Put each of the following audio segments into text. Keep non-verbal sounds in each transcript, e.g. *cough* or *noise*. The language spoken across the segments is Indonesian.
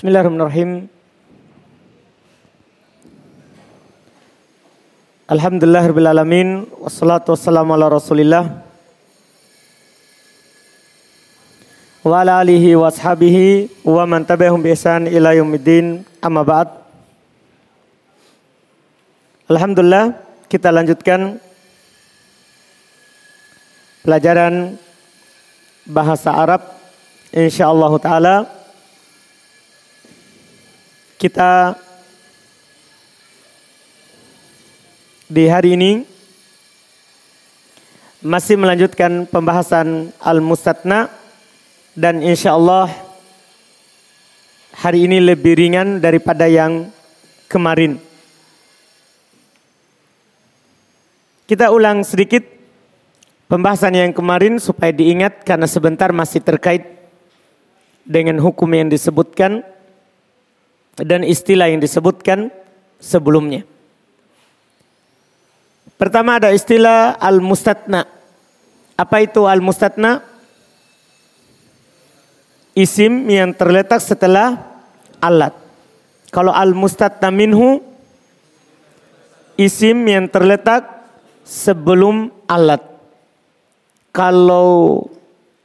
Bismillahirrahmanirrahim. Alhamdulillahirrahmanirrahim. Wassalatu wassalamu ala rasulillah. Wa ala alihi wa wa man tabi'ahum bi ihsan ila yaumiddin. Amma ba'd. Alhamdulillah kita lanjutkan pelajaran bahasa Arab insyaallah taala kita di hari ini masih melanjutkan pembahasan al-mustatna dan insya Allah hari ini lebih ringan daripada yang kemarin. Kita ulang sedikit pembahasan yang kemarin supaya diingat karena sebentar masih terkait dengan hukum yang disebutkan dan istilah yang disebutkan sebelumnya. Pertama ada istilah al-mustatna. Apa itu al-mustatna? Isim yang terletak setelah alat. Kalau al-mustatna minhu isim yang terletak sebelum alat. Kalau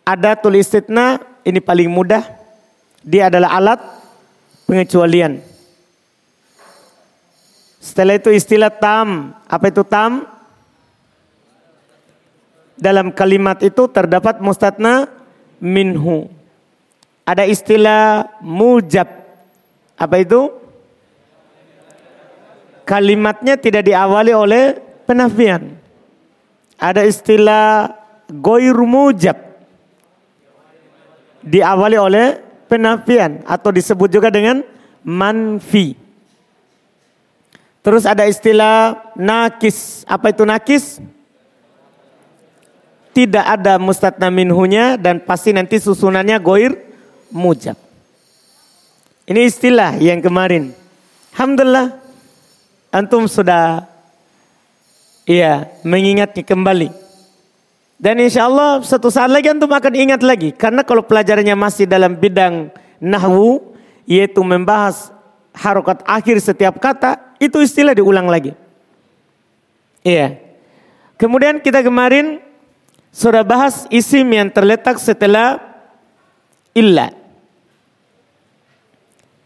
ada tulis istitna ini paling mudah. Dia adalah alat pengecualian. Setelah itu istilah tam. Apa itu tam? Dalam kalimat itu terdapat mustatna minhu. Ada istilah mujab. Apa itu? Kalimatnya tidak diawali oleh penafian. Ada istilah goir mujab. Diawali oleh penafian atau disebut juga dengan manfi. Terus ada istilah nakis. Apa itu nakis? Tidak ada mustatna minhunya dan pasti nanti susunannya goir mujab. Ini istilah yang kemarin. Alhamdulillah antum sudah iya mengingatnya kembali. Dan insya Allah satu saat lagi antum akan ingat lagi. Karena kalau pelajarannya masih dalam bidang nahwu, yaitu membahas harokat akhir setiap kata, itu istilah diulang lagi. Iya. Kemudian kita kemarin sudah bahas isim yang terletak setelah illa.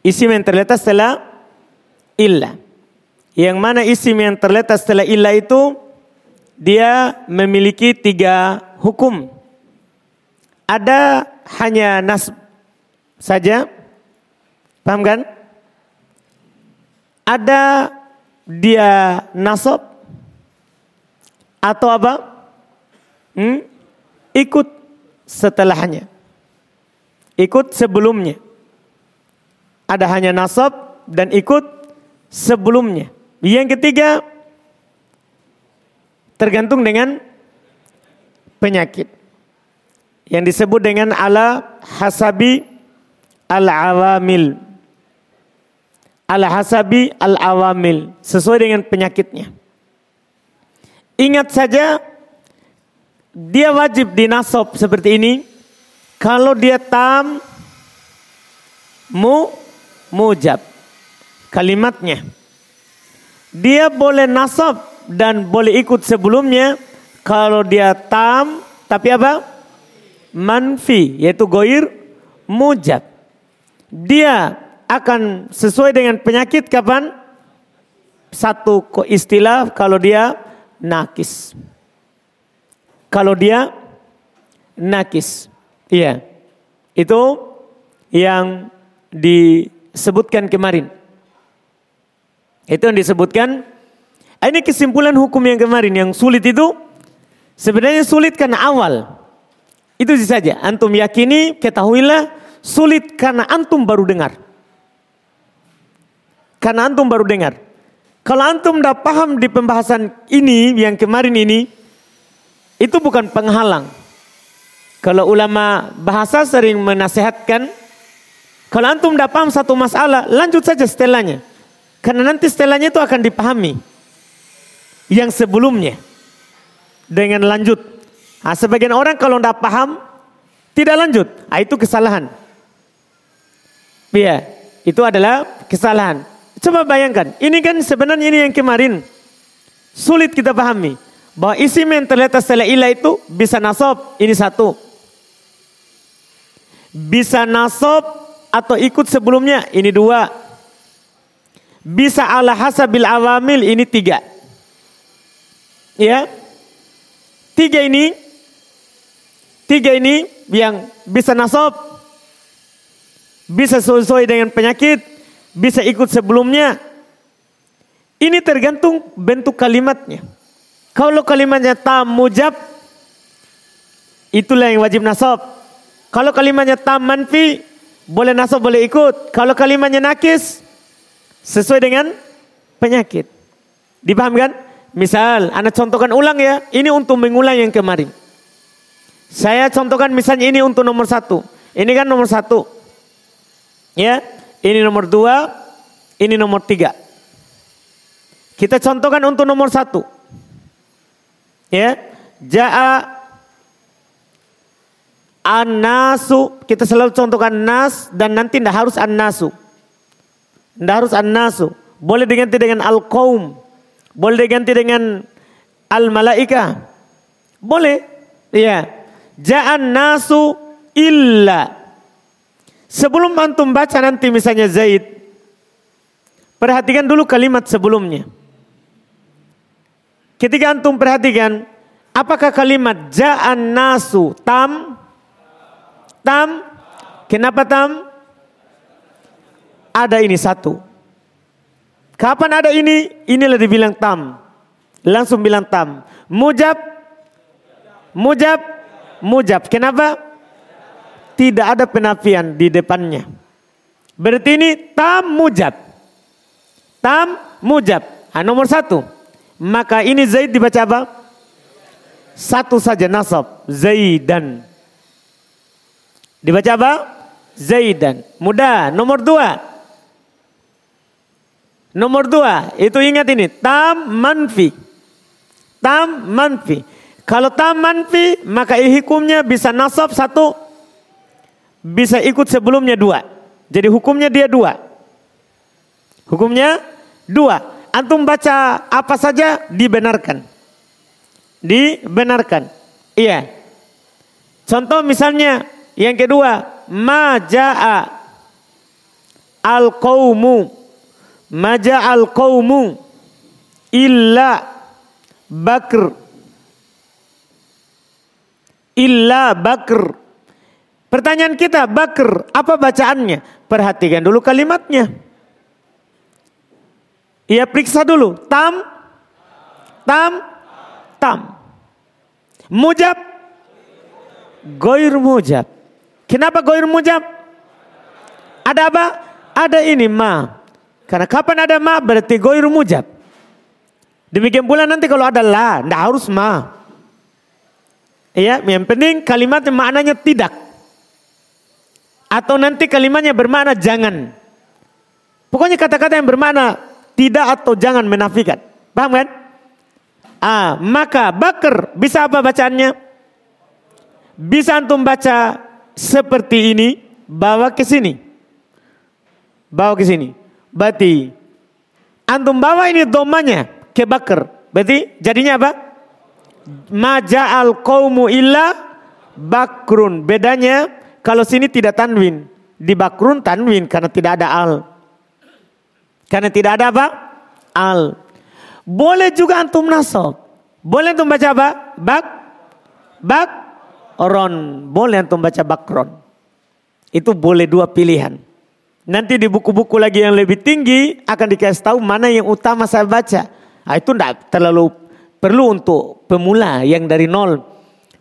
Isim yang terletak setelah illa. Yang mana isim yang terletak setelah illa itu dia memiliki tiga hukum. Ada hanya nas saja, paham kan? ada dia nasab atau apa? Hmm? Ikut setelahnya. Ikut sebelumnya. Ada hanya nasab dan ikut sebelumnya. Yang ketiga tergantung dengan penyakit. Yang disebut dengan ala hasabi al-awamil al hasabi al awamil sesuai dengan penyakitnya. Ingat saja dia wajib dinasob seperti ini kalau dia tam mu mujab kalimatnya. Dia boleh nasab dan boleh ikut sebelumnya kalau dia tam tapi apa? Manfi yaitu goir mujab. Dia akan sesuai dengan penyakit kapan? Satu istilah kalau dia nakis. Kalau dia nakis. Iya. Itu yang disebutkan kemarin. Itu yang disebutkan. Ini kesimpulan hukum yang kemarin. Yang sulit itu sebenarnya sulit karena awal. Itu saja. Antum yakini, ketahuilah sulit karena antum baru dengar. Karena antum baru dengar. Kalau antum udah paham di pembahasan ini, yang kemarin ini, itu bukan penghalang. Kalau ulama bahasa sering menasehatkan, kalau antum udah paham satu masalah, lanjut saja setelahnya. Karena nanti setelahnya itu akan dipahami. Yang sebelumnya. Dengan lanjut. Nah, sebagian orang kalau tidak paham, tidak lanjut. Nah, itu kesalahan. Iya. Itu adalah kesalahan. Coba bayangkan, ini kan sebenarnya ini yang kemarin sulit kita pahami. Bahwa isim yang terlihat setelah ilah itu bisa nasab, ini satu. Bisa nasab atau ikut sebelumnya, ini dua. Bisa ala hasabil awamil, ini tiga. Ya, tiga ini, tiga ini yang bisa nasab, bisa sesuai dengan penyakit, bisa ikut sebelumnya. Ini tergantung bentuk kalimatnya. Kalau kalimatnya tam mujab, itulah yang wajib nasab. Kalau kalimatnya tam manfi, boleh nasab boleh ikut. Kalau kalimatnya nakis, sesuai dengan penyakit. Dipahamkan? Misal, anak contohkan ulang ya. Ini untuk mengulang yang kemarin. Saya contohkan misalnya ini untuk nomor satu. Ini kan nomor satu. Ya, ini nomor dua, ini nomor tiga. Kita contohkan untuk nomor satu. Ya, jaa an-nasu. Kita selalu contohkan nas dan nanti tidak harus an-nasu. Tidak harus an-nasu. Boleh diganti dengan al-qaum. Boleh diganti dengan al-malaika. Boleh. Ya. Ja'an nasu illa. Sebelum antum baca nanti misalnya Zaid. Perhatikan dulu kalimat sebelumnya. Ketika antum perhatikan, apakah kalimat ja'an nasu tam? Tam? Kenapa tam? Ada ini satu. Kapan ada ini? Inilah dibilang tam. Langsung bilang tam. Mujab? Mujab? Mujab. Kenapa? Tidak ada penafian di depannya. Berarti ini tam mujab. Tam mujab. Nah, nomor satu. Maka ini Zaid dibaca apa? Satu saja nasab. Zaidan. Dibaca apa? Zaidan. Mudah. Nomor dua. Nomor dua. Itu ingat ini. Tam manfi. Tam manfi. Kalau tam manfi maka hukumnya bisa nasab satu. Bisa ikut sebelumnya dua. Jadi hukumnya dia dua. Hukumnya dua antum baca apa saja dibenarkan. Dibenarkan. Iya. Contoh misalnya yang kedua, majaa al-qaumu maja al-qaumu illa bakr illa bakr Pertanyaan kita, bakr, apa bacaannya? Perhatikan dulu kalimatnya. Ia periksa dulu. Tam, tam, tam. Mujab, goir mujab. Kenapa goir mujab? Ada apa? Ada ini ma. Karena kapan ada ma berarti goir mujab. Demikian pula nanti kalau ada la, tidak harus ma. Iya, yang penting kalimatnya maknanya tidak. Atau nanti kalimatnya bermakna jangan. Pokoknya kata-kata yang bermakna tidak atau jangan menafikan. Paham kan? Ah, maka bakar bisa apa bacaannya? Bisa antum baca seperti ini, bawa ke sini. Bawa ke sini. Berarti antum bawa ini domanya ke bakar. Berarti jadinya apa? Maja'al qawmu illa bakrun. Bedanya kalau sini tidak tanwin. Di bakrun tanwin karena tidak ada al. Karena tidak ada apa? Al. Boleh juga antum nasab. Boleh antum baca apa? Bak. Bak. Ron. Boleh antum baca bakron. Itu boleh dua pilihan. Nanti di buku-buku lagi yang lebih tinggi akan dikasih tahu mana yang utama saya baca. Nah, itu tidak terlalu perlu untuk pemula yang dari nol.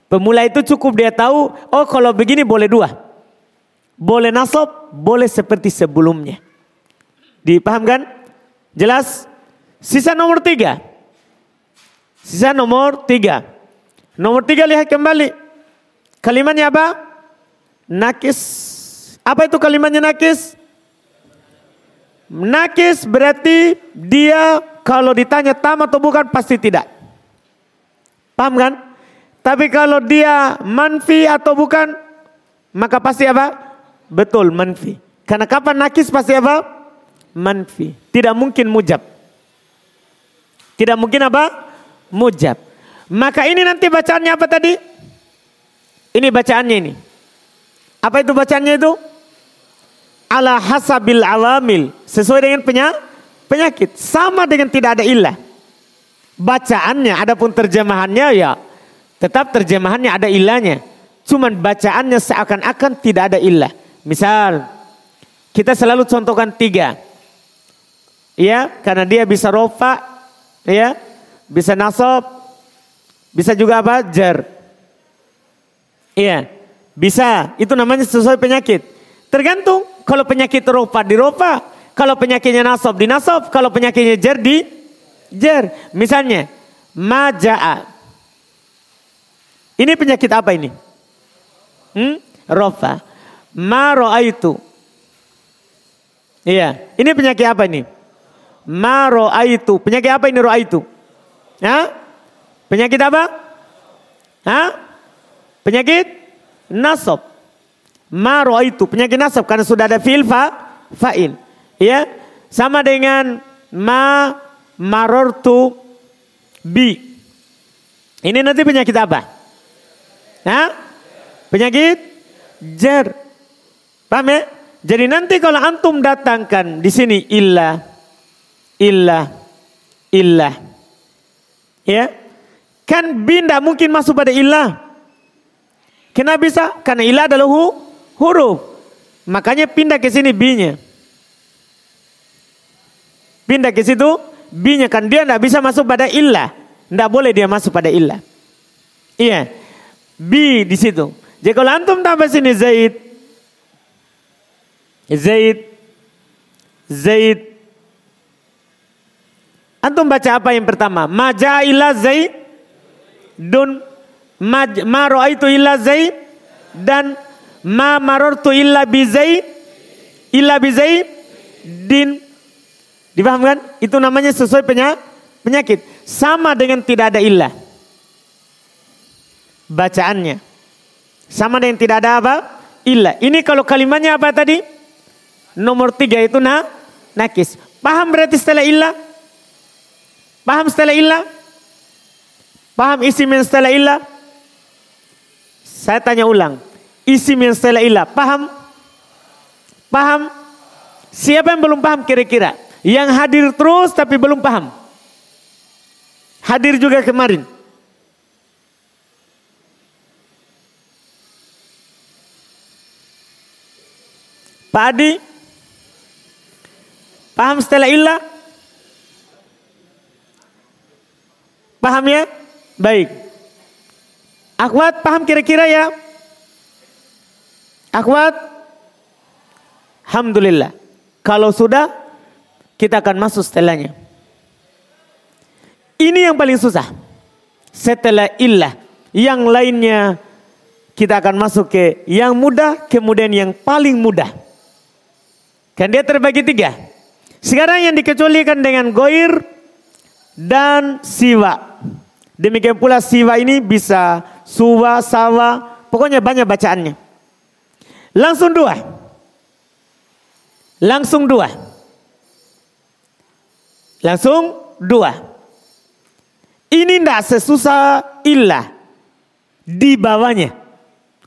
Pemula itu cukup dia tahu, oh kalau begini boleh dua. Boleh nasab, boleh seperti sebelumnya. Dipahamkan? Jelas? Sisa nomor tiga. Sisa nomor tiga. Nomor tiga lihat kembali. Kalimatnya apa? Nakis. Apa itu kalimatnya nakis? Nakis berarti dia kalau ditanya tam atau bukan pasti tidak. Paham kan? Tapi kalau dia manfi atau bukan, maka pasti apa? Betul manfi. Karena kapan nakis pasti apa? Manfi. Tidak mungkin mujab. Tidak mungkin apa? Mujab. Maka ini nanti bacaannya apa tadi? Ini bacaannya ini. Apa itu bacaannya itu? Ala hasabil awamil. Sesuai dengan penyakit. Sama dengan tidak ada ilah. Bacaannya, adapun terjemahannya ya tetap terjemahannya ada ilahnya. Cuman bacaannya seakan-akan tidak ada ilah. Misal, kita selalu contohkan tiga. Ya, karena dia bisa rofa, ya, bisa nasab, bisa juga apa? Jar. Iya, bisa. Itu namanya sesuai penyakit. Tergantung kalau penyakit rofa di rofa, kalau penyakitnya nasab di nasab, kalau penyakitnya jar di jar. Misalnya, majaa. Ini penyakit apa ini? Hmm? Rofa. Ma itu Iya, ini penyakit apa ini? Ma itu. Penyakit apa ini itu? Ya? Penyakit apa? Hah? Penyakit nasab. Ma itu penyakit nasab karena sudah ada fil fa fa'il. Ya? Sama dengan ma marortu bi. Ini nanti penyakit apa? Hah? Penyakit jar. Paham ya? Jadi nanti kalau antum datangkan di sini illah, illah, illah. Ya. Kan bin tidak mungkin masuk pada illah. Kenapa bisa? Karena illah adalah hu, huruf. Makanya pindah ke sini b-nya. Pindah ke situ b-nya kan dia tidak bisa masuk pada illah. Tidak boleh dia masuk pada illah. Iya. B di situ. Jadi kalau antum tambah sini Zaid, Zaid Zaid Antum baca apa yang pertama? Maja ila Zaid dun ma, ma itu illa Zaid dan ma marartu illa bi Zaid illa bi Zaid din dipahamkan? Itu namanya sesuai penyakit. Sama dengan tidak ada illah. Bacaannya. Sama dengan tidak ada apa? Illah. Ini kalau kalimatnya apa tadi? Nomor tiga itu na, nakis. Paham berarti setelah ilah? Paham setelah ilah? Paham isi min setelah ilah? Saya tanya ulang. Isi min setelah ilah. Paham? Paham? Siapa yang belum paham kira-kira? Yang hadir terus tapi belum paham. Hadir juga kemarin. Pak Adi, Paham setelah ilah? Paham ya? Baik. Akhwat paham kira-kira ya? Akhwat? Alhamdulillah. Kalau sudah, kita akan masuk setelahnya. Ini yang paling susah. Setelah ilah. Yang lainnya kita akan masuk ke yang mudah, kemudian yang paling mudah. Kan dia terbagi tiga. Sekarang yang dikecualikan dengan goir dan siwa. Demikian pula siwa ini bisa suwa, sawa, pokoknya banyak bacaannya. Langsung dua. Langsung dua. Langsung dua. Ini tidak sesusah ilah di bawahnya.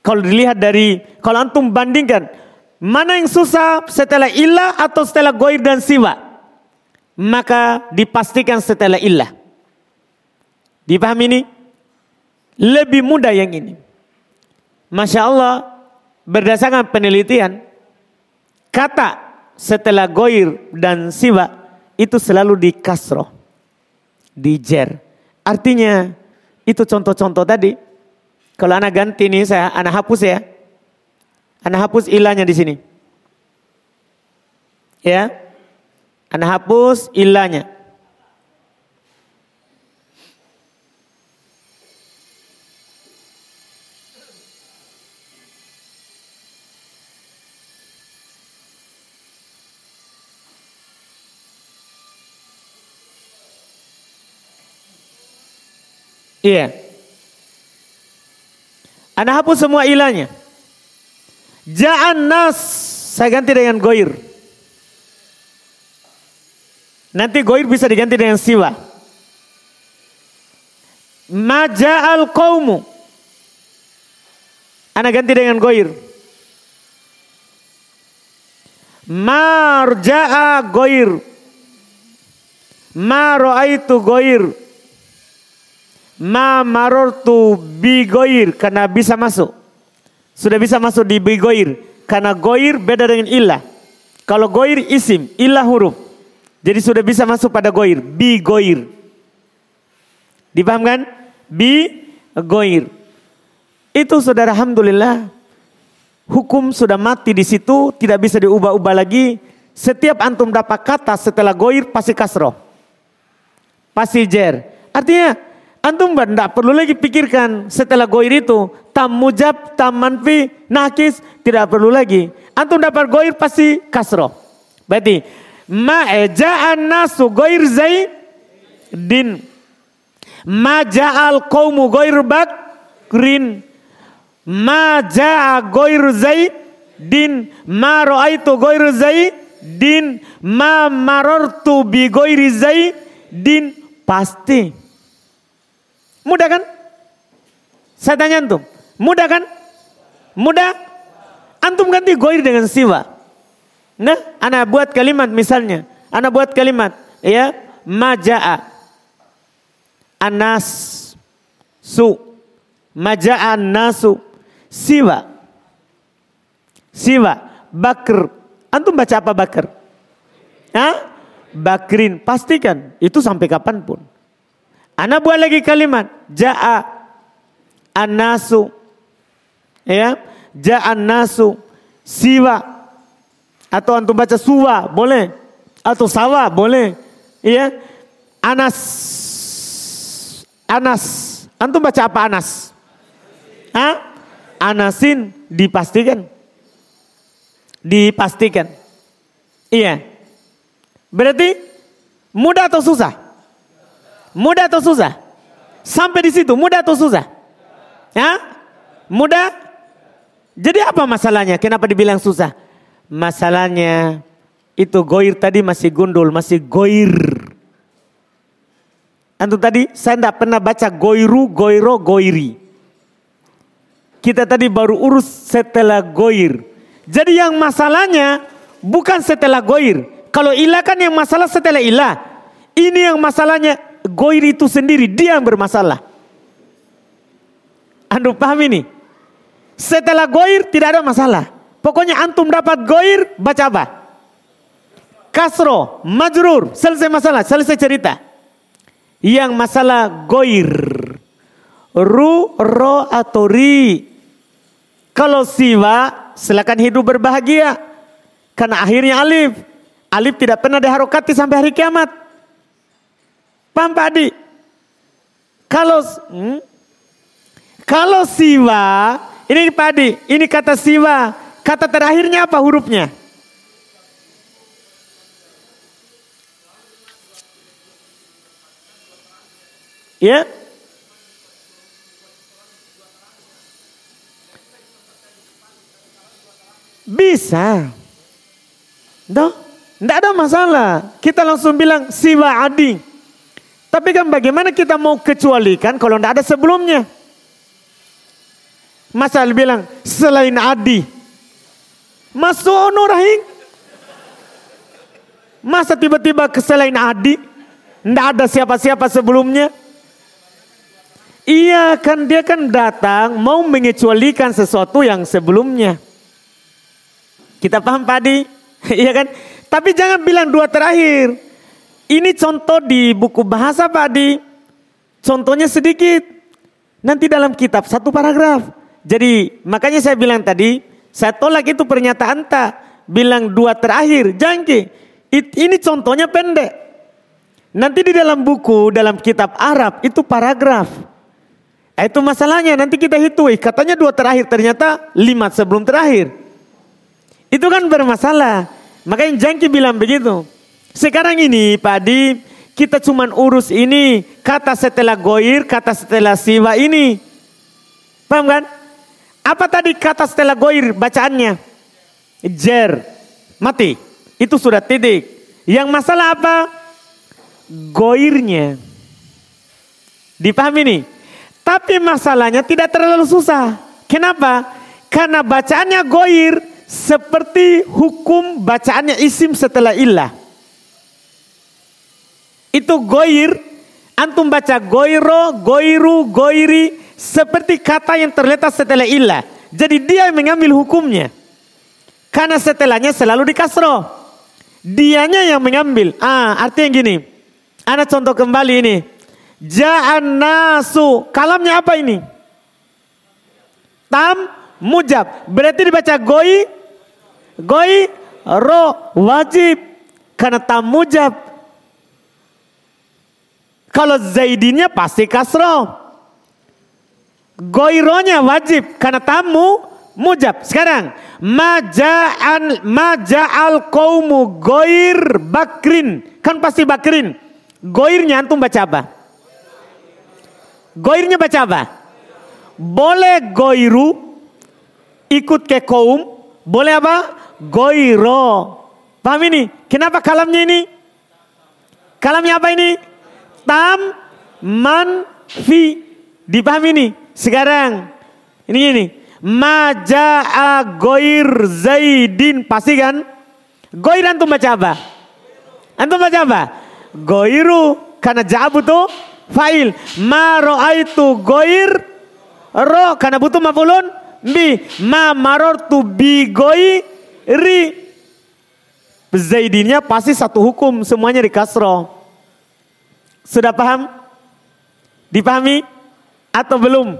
Kalau dilihat dari, kalau antum bandingkan Mana yang susah setelah ilah atau setelah goir dan siwa? Maka dipastikan setelah ilah. Dipahami ini? Lebih mudah yang ini. Masya Allah, berdasarkan penelitian, kata setelah goir dan siwa itu selalu di kasroh, di jer. Artinya itu contoh-contoh tadi. Kalau anak ganti ini saya, anak hapus ya. Anda hapus ilahnya di sini. Ya. Anda hapus ilahnya. Iya. Anda hapus semua ilahnya. Ja'an nas Saya ganti dengan goir. Nanti goir bisa diganti dengan siwa. Maja'al qawmu. Anak ganti dengan goir. Marja'a goir. Ma ro'aitu goir. Ma marortu bi goir. Karena bisa masuk. Sudah bisa masuk di bi goir. Karena goir beda dengan ilah. Kalau goir isim, ilah huruf. Jadi sudah bisa masuk pada goir. Bi goir. Dipahamkan? Bi goir. Itu saudara Alhamdulillah. Hukum sudah mati di situ. Tidak bisa diubah-ubah lagi. Setiap antum dapat kata setelah goir pasti kasroh pasti jer. Artinya antum tidak perlu lagi pikirkan setelah goir itu tam mujab, tam manfi, nakis tidak perlu lagi. Antum dapat goir pasti kasro. Berarti ma'eja'an nasu goir zai din. Maja'al qawmu goir bakrin. Maja'a goir zai din. Ma ro'aitu goir zai din. Ma marortu bi goir zai din Pasti. Mudah kan? Saya tanya antum. Mudah kan? Mudah? Antum ganti goir dengan siwa. Nah, anak buat kalimat misalnya. Anak buat kalimat. Ya. Maja'a. Anas. Su. Maja'a nasu. Siwa. Siwa. Bakr. Antum baca apa bakr? Hah? bakrin. Pastikan itu sampai kapan pun. Anda buat lagi kalimat. Ja'a anasu. Ya. Ja'a nasu. Siwa. Atau antum baca suwa. Boleh. Atau sawa. Boleh. Ya. Anas. Anas. Antum baca apa Anas? Hah? Anasin dipastikan. Dipastikan. Iya. Berarti mudah atau susah? Mudah atau susah? Sampai di situ mudah atau susah? Ya? Mudah? Jadi apa masalahnya? Kenapa dibilang susah? Masalahnya itu goir tadi masih gundul, masih goir. Antum tadi saya tidak pernah baca goiru, goiro, goiri. Kita tadi baru urus setelah goir. Jadi yang masalahnya bukan setelah goir, kalau ilah kan yang masalah setelah ilah. Ini yang masalahnya goir itu sendiri, dia yang bermasalah. Anda paham ini? Setelah goir tidak ada masalah. Pokoknya antum dapat goir, baca apa? Kasro, majrur, selesai masalah, selesai cerita. Yang masalah goir. Ru, ro, atau ri. Kalau siwa, silakan hidup berbahagia. Karena akhirnya alif. Alif tidak pernah diharokati sampai hari kiamat. Paham Pak? Kalau hmm, kalau siwa, ini Pak Adi, ini kata siwa. Kata terakhirnya apa hurufnya? Ya. Bisa. Doh. Tidak ada masalah. Kita langsung bilang siwa adi. Tapi kan bagaimana kita mau kecualikan kalau tidak ada sebelumnya? Masa bilang selain adi. Masuk rahing. Masa tiba-tiba ke selain adi? Tidak ada siapa-siapa sebelumnya. Iya kan dia kan datang mau mengecualikan sesuatu yang sebelumnya. Kita paham padi? *laughs* Iya kan? Tapi jangan bilang dua terakhir. Ini contoh di buku bahasa Pak Adi. Contohnya sedikit. Nanti dalam kitab satu paragraf. Jadi makanya saya bilang tadi, saya tolak itu pernyataan tak. Bilang dua terakhir, jangki. Ini contohnya pendek. Nanti di dalam buku, dalam kitab Arab itu paragraf. Itu masalahnya nanti kita hitung. Katanya dua terakhir, ternyata lima sebelum terakhir. Itu kan bermasalah. Makanya Jangki bilang begitu. Sekarang ini Pak Adi, kita cuman urus ini. Kata setelah goir, kata setelah siwa ini. Paham kan? Apa tadi kata setelah goir bacaannya? jer, mati. Itu sudah titik. Yang masalah apa? Goirnya. Dipahami nih? Tapi masalahnya tidak terlalu susah. Kenapa? Karena bacaannya goir seperti hukum bacaannya isim setelah ilah. Itu goir, antum baca goiro, goiru, goiri, seperti kata yang terletak setelah ilah. Jadi dia yang mengambil hukumnya. Karena setelahnya selalu di kasro. Dianya yang mengambil. Ah, artinya gini. Anak contoh kembali ini. Ja'an nasu. Kalamnya apa ini? Tam mujab. Berarti dibaca goi. Goi ro wajib. Karena tam mujab. Kalau zaidinnya pasti kasro. Goironya wajib karena tamu mujab. Sekarang maja'an maja'al kaumu goir bakrin. Kan pasti bakrin. Goirnya antum baca apa? Goirnya baca apa? Boleh goiru ikut ke kaum, boleh apa? Goiro. Paham ini? Kenapa kalamnya ini? Kalamnya apa ini? Tam, man, fi. Dipahami ini? Sekarang ini ini maja'a goir zaidin pasti kan? Goir antum baca apa? Antum baca apa? Goiru karena ja'a butuh fa'il. Ma ro'aitu goir ro karena butuh mafulun bi. Ma marortu bi goiri. Zaidinnya pasti satu hukum semuanya di kasro. Sudah paham? Dipahami? Atau belum?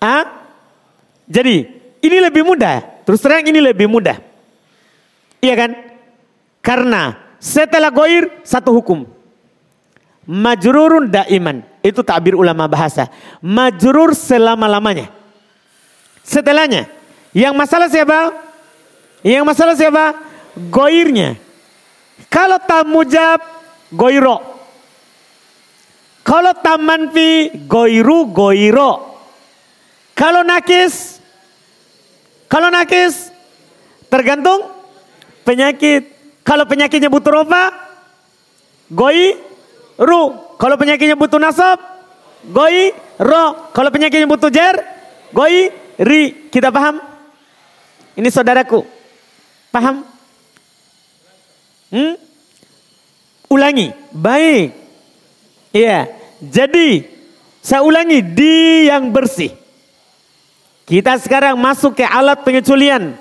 Ah? Jadi ini lebih mudah. Terus terang ini lebih mudah. Iya kan? Karena setelah goir satu hukum. Majrurun daiman. Itu takbir ulama bahasa. Majrur selama-lamanya. Setelahnya. Yang masalah siapa? Yang masalah siapa? Goirnya. Kalau tak mujab, goiro. Kalau taman fi goiru goiro. Kalau nakis, kalau nakis tergantung penyakit. Kalau penyakitnya butuh apa? Goi ru. Kalau penyakitnya butuh nasab, goi ro. Kalau penyakitnya butuh jer, goi ri. Kita paham? Ini saudaraku. Paham? Hmm? Ulangi. Baik. Iya. Jadi saya ulangi di yang bersih. Kita sekarang masuk ke alat pengecualian.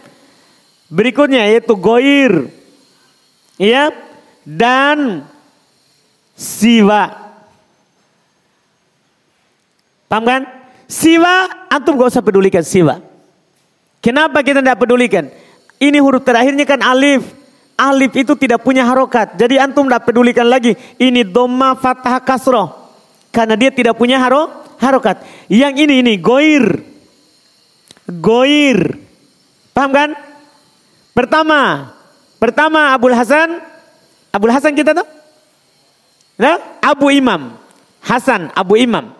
Berikutnya yaitu goir. Ya. Dan siwa. Paham kan? Siwa, antum gak usah pedulikan siwa. Kenapa kita tidak pedulikan? Ini huruf terakhirnya kan alif. Alif itu tidak punya harokat. Jadi antum tidak pedulikan lagi. Ini doma fathah kasroh. Karena dia tidak punya haro, harokat. Yang ini ini goir. Goir. Paham kan? Pertama. Pertama Abul Hasan. Abul Hasan kita tuh? Nah, Abu Imam. Hasan Abu Imam.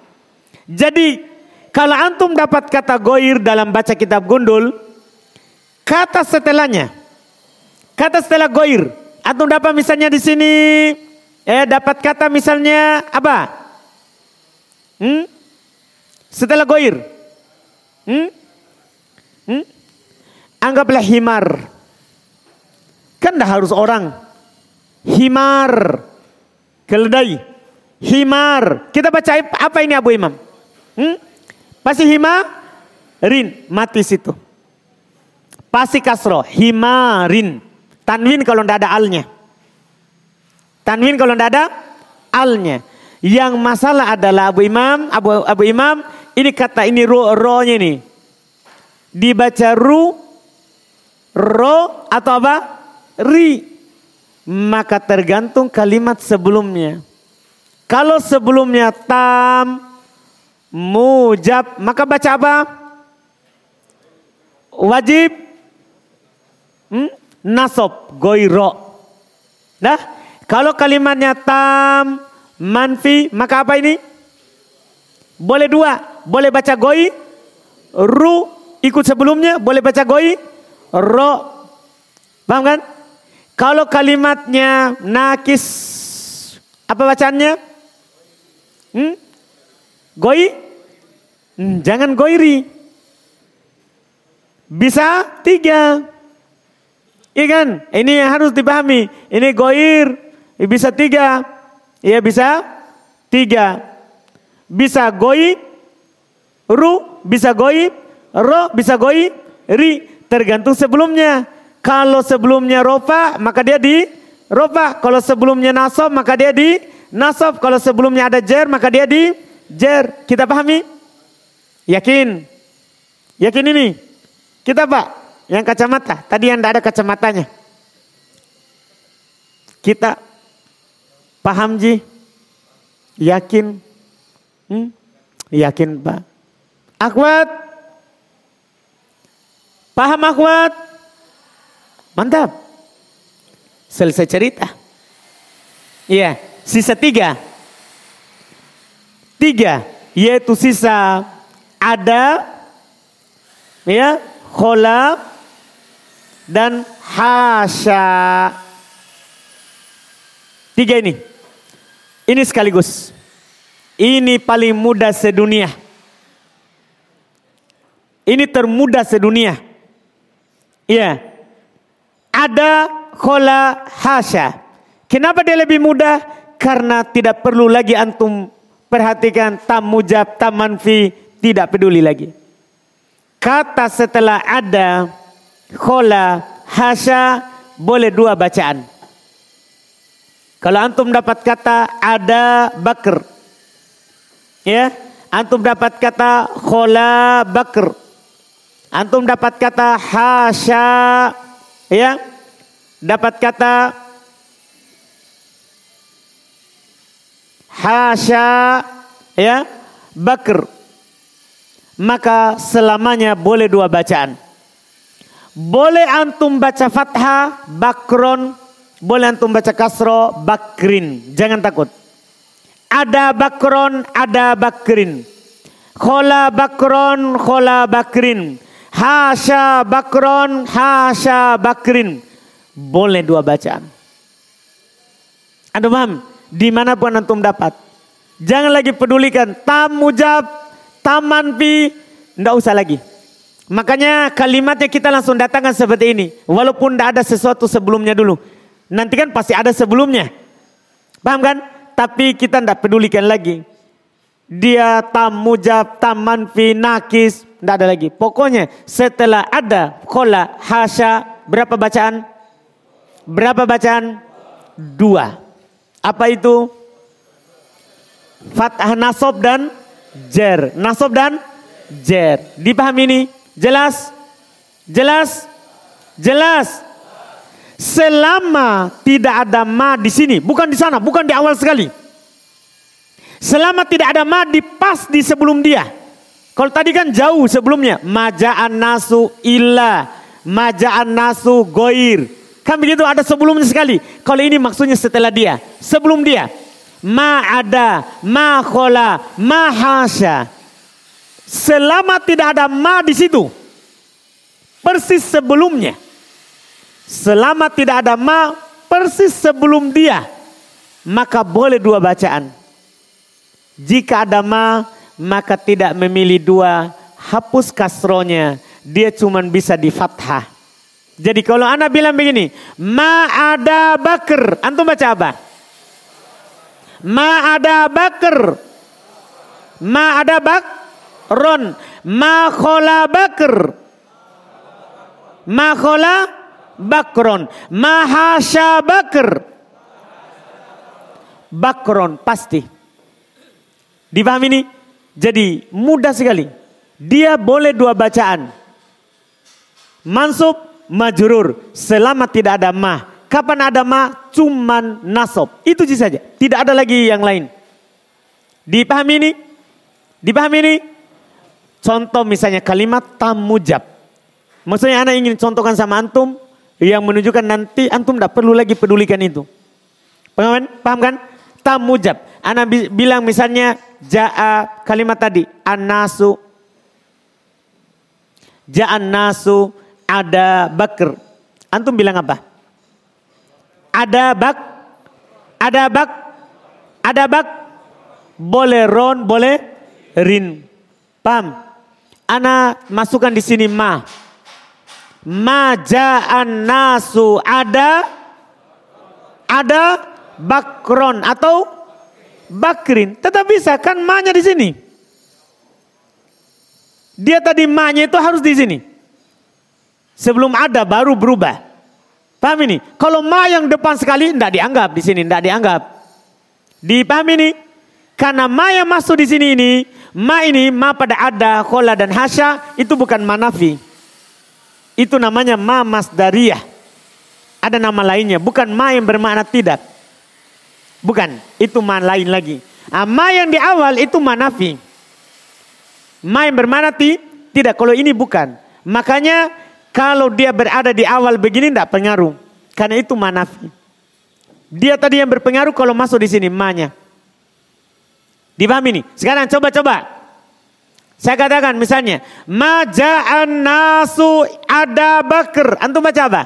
Jadi kalau antum dapat kata goir dalam baca kitab gundul. Kata setelahnya. Kata setelah goir. Antum dapat misalnya di sini. Eh dapat kata misalnya apa? Hmm? Setelah goir. Hmm? Hmm? Anggaplah himar. Kan dah harus orang. Himar. Keledai. Himar. Kita baca apa ini Abu Imam? Hmm? Pasti hima. Rin. Mati situ. Pasti kasro. Himarin. Tanwin kalau tidak ada alnya. Tanwin kalau tidak ada alnya. Yang masalah adalah Abu Imam, Abu Abu Imam ini kata ini ro ro-nya ini. Dibaca ru ro atau apa? Ri. Maka tergantung kalimat sebelumnya. Kalau sebelumnya tam mujab, maka baca apa? Wajib hmm? Nasob goiro. Nah, kalau kalimatnya tam manfi, maka apa ini? Boleh dua, boleh baca goi, ru ikut sebelumnya, boleh baca goi, ro. Paham kan? Kalau kalimatnya nakis, apa bacaannya? Hmm? Goi? Hmm, jangan goiri. Bisa tiga. Iya kan? Ini yang harus dipahami. Ini goir. Bisa tiga. Iya bisa tiga. Bisa goi, ru, bisa goi, ro, bisa goi, ri. Tergantung sebelumnya. Kalau sebelumnya rofa, maka dia di rofa. Kalau sebelumnya nasob, maka dia di nasob. Kalau sebelumnya ada jer, maka dia di jer. Kita pahami? Yakin? Yakin ini? Kita pak, yang kacamata. Tadi yang tidak ada kacamatanya. Kita paham ji? Yakin? Hmm? Yakin pak? Akhwat? Paham akhwat? Mantap. Selesai cerita. Iya, sisa tiga. Tiga, yaitu sisa ada, ya, khola, dan hasya. Tiga ini. Ini sekaligus. Ini paling mudah sedunia. Ini termudah sedunia. Iya. Ada khola hasya. Kenapa dia lebih mudah? Karena tidak perlu lagi antum perhatikan tam mujab, tam manfi, tidak peduli lagi. Kata setelah ada khola hasya boleh dua bacaan. Kalau antum dapat kata ada bakr. Ya, antum dapat kata khola bakr. Antum dapat kata hasya. Ya, dapat kata hasya. Ya, bakr. Maka selamanya boleh dua bacaan. Boleh antum baca fathah, bakron, boleh antum baca kasro, bakrin. Jangan takut. Ada bakron, ada bakrin. Khola bakron, khola bakrin. Hasya bakron, hasya bakrin. Boleh dua bacaan. Anda paham? Di mana pun antum dapat. Jangan lagi pedulikan. Tam mujab, tam manfi. Tidak usah lagi. Makanya kalimatnya kita langsung datangkan seperti ini. Walaupun tidak ada sesuatu sebelumnya dulu. Nanti kan pasti ada sebelumnya. Paham kan? Tapi kita tidak pedulikan lagi. Dia tam mujab, tam manfi, nakis. Tidak ada lagi. Pokoknya setelah ada kola, hasya. Berapa bacaan? Berapa bacaan? Dua. Apa itu? Fathah nasob dan jer. Nasob dan jer. Dipahami ini? Jelas? Jelas? Jelas? Selama tidak ada ma di sini, bukan di sana, bukan di awal sekali. Selama tidak ada ma di pas di sebelum dia. Kalau tadi kan jauh sebelumnya, majaan nasu illa, majaan nasu goir. Kan begitu ada sebelumnya sekali. Kalau ini maksudnya setelah dia, sebelum dia. Ma ada, ma khola, ma hasya. Selama tidak ada ma di situ. Persis sebelumnya. Selama tidak ada ma persis sebelum dia. Maka boleh dua bacaan. Jika ada ma maka tidak memilih dua. Hapus kasronya. Dia cuma bisa di fathah. Jadi kalau anak bilang begini. Ma ada bakar. Antum baca apa? Ma ada bakar. Ma ada bak. Ron. Ma khola bakar. Ma khola bakron. Mahasya bakr. Bakron pasti. Dipahami ini? Jadi mudah sekali. Dia boleh dua bacaan. Mansub, majurur. Selama tidak ada ma. Kapan ada ma? Cuman nasob. Itu saja. Tidak ada lagi yang lain. Dipahami ini? Dipahami ini? Contoh misalnya kalimat tamujab. Maksudnya anak ingin contohkan sama antum yang menunjukkan nanti antum tidak perlu lagi pedulikan itu. Paham kan? Paham kan? Tamujab. Anak bilang misalnya ja'a kalimat tadi anasu. Ja'an nasu ada bakr. Antum bilang apa? Ada bak, ada bak, ada bak. Boleh ron, boleh rin. Paham? Ana masukkan di sini ma. Ma ja'an nasu ada ada bakron atau bakrin. Tetap bisa kan ma-nya di sini. Dia tadi ma-nya itu harus di sini. Sebelum ada baru berubah. Paham ini? Kalau ma yang depan sekali tidak dianggap di sini, tidak dianggap. Dipahami ini? Karena ma yang masuk di sini ini, ma ini ma pada ada, kola dan hasya itu bukan manafi. Itu namanya ma masdariyah. Ada nama lainnya, bukan ma yang bermakna tidak. Bukan, itu ma lain lagi. Nah, ma yang di awal itu manafi. Ma yang bermakna ti, tidak, kalau ini bukan. Makanya kalau dia berada di awal begini tidak pengaruh. Karena itu manafi. Dia tadi yang berpengaruh kalau masuk di sini ma-nya. Dipahami nih? Sekarang coba-coba. Saya katakan misalnya, maja'an nasu ada bakr. Antum baca apa?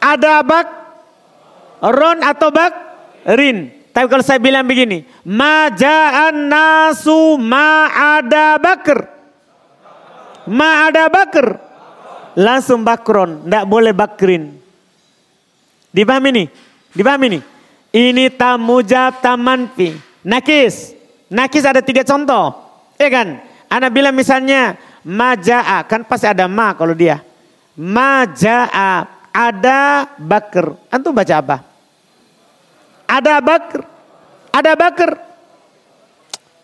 Ada bak, ron atau bak, rin. Tapi kalau saya bilang begini, maja'an nasu ma ada bakr. Ma ada bakr. Langsung bakron, tidak boleh bakrin. Dipahami nih? Dipahami nih? Ini tamujab tamanfi. Nakis. Nakis ada tiga contoh. Ya kan? Anak bilang misalnya maja'a kan pasti ada ma kalau dia. Maja'a ada bakr. Antum baca apa? Ada bakr. Ada bakr.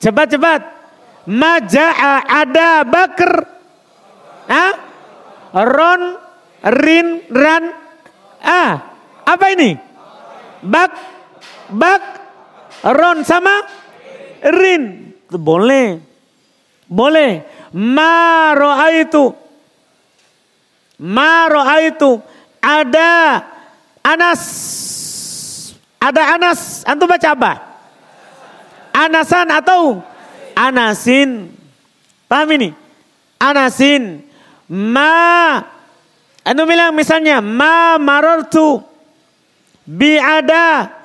Cepat-cepat. Maja'a ada bakr. Ah? Ron, rin, ran. Ah, apa ini? Bak, bak, ron sama rin. Boleh. Boleh. Ma itu. Ma itu. Ada Anas. Ada Anas. Antum baca apa? Anasan atau Anasin. Paham ini? Anasin. Ma. Antum bilang misalnya. Ma marortu. Bi ada.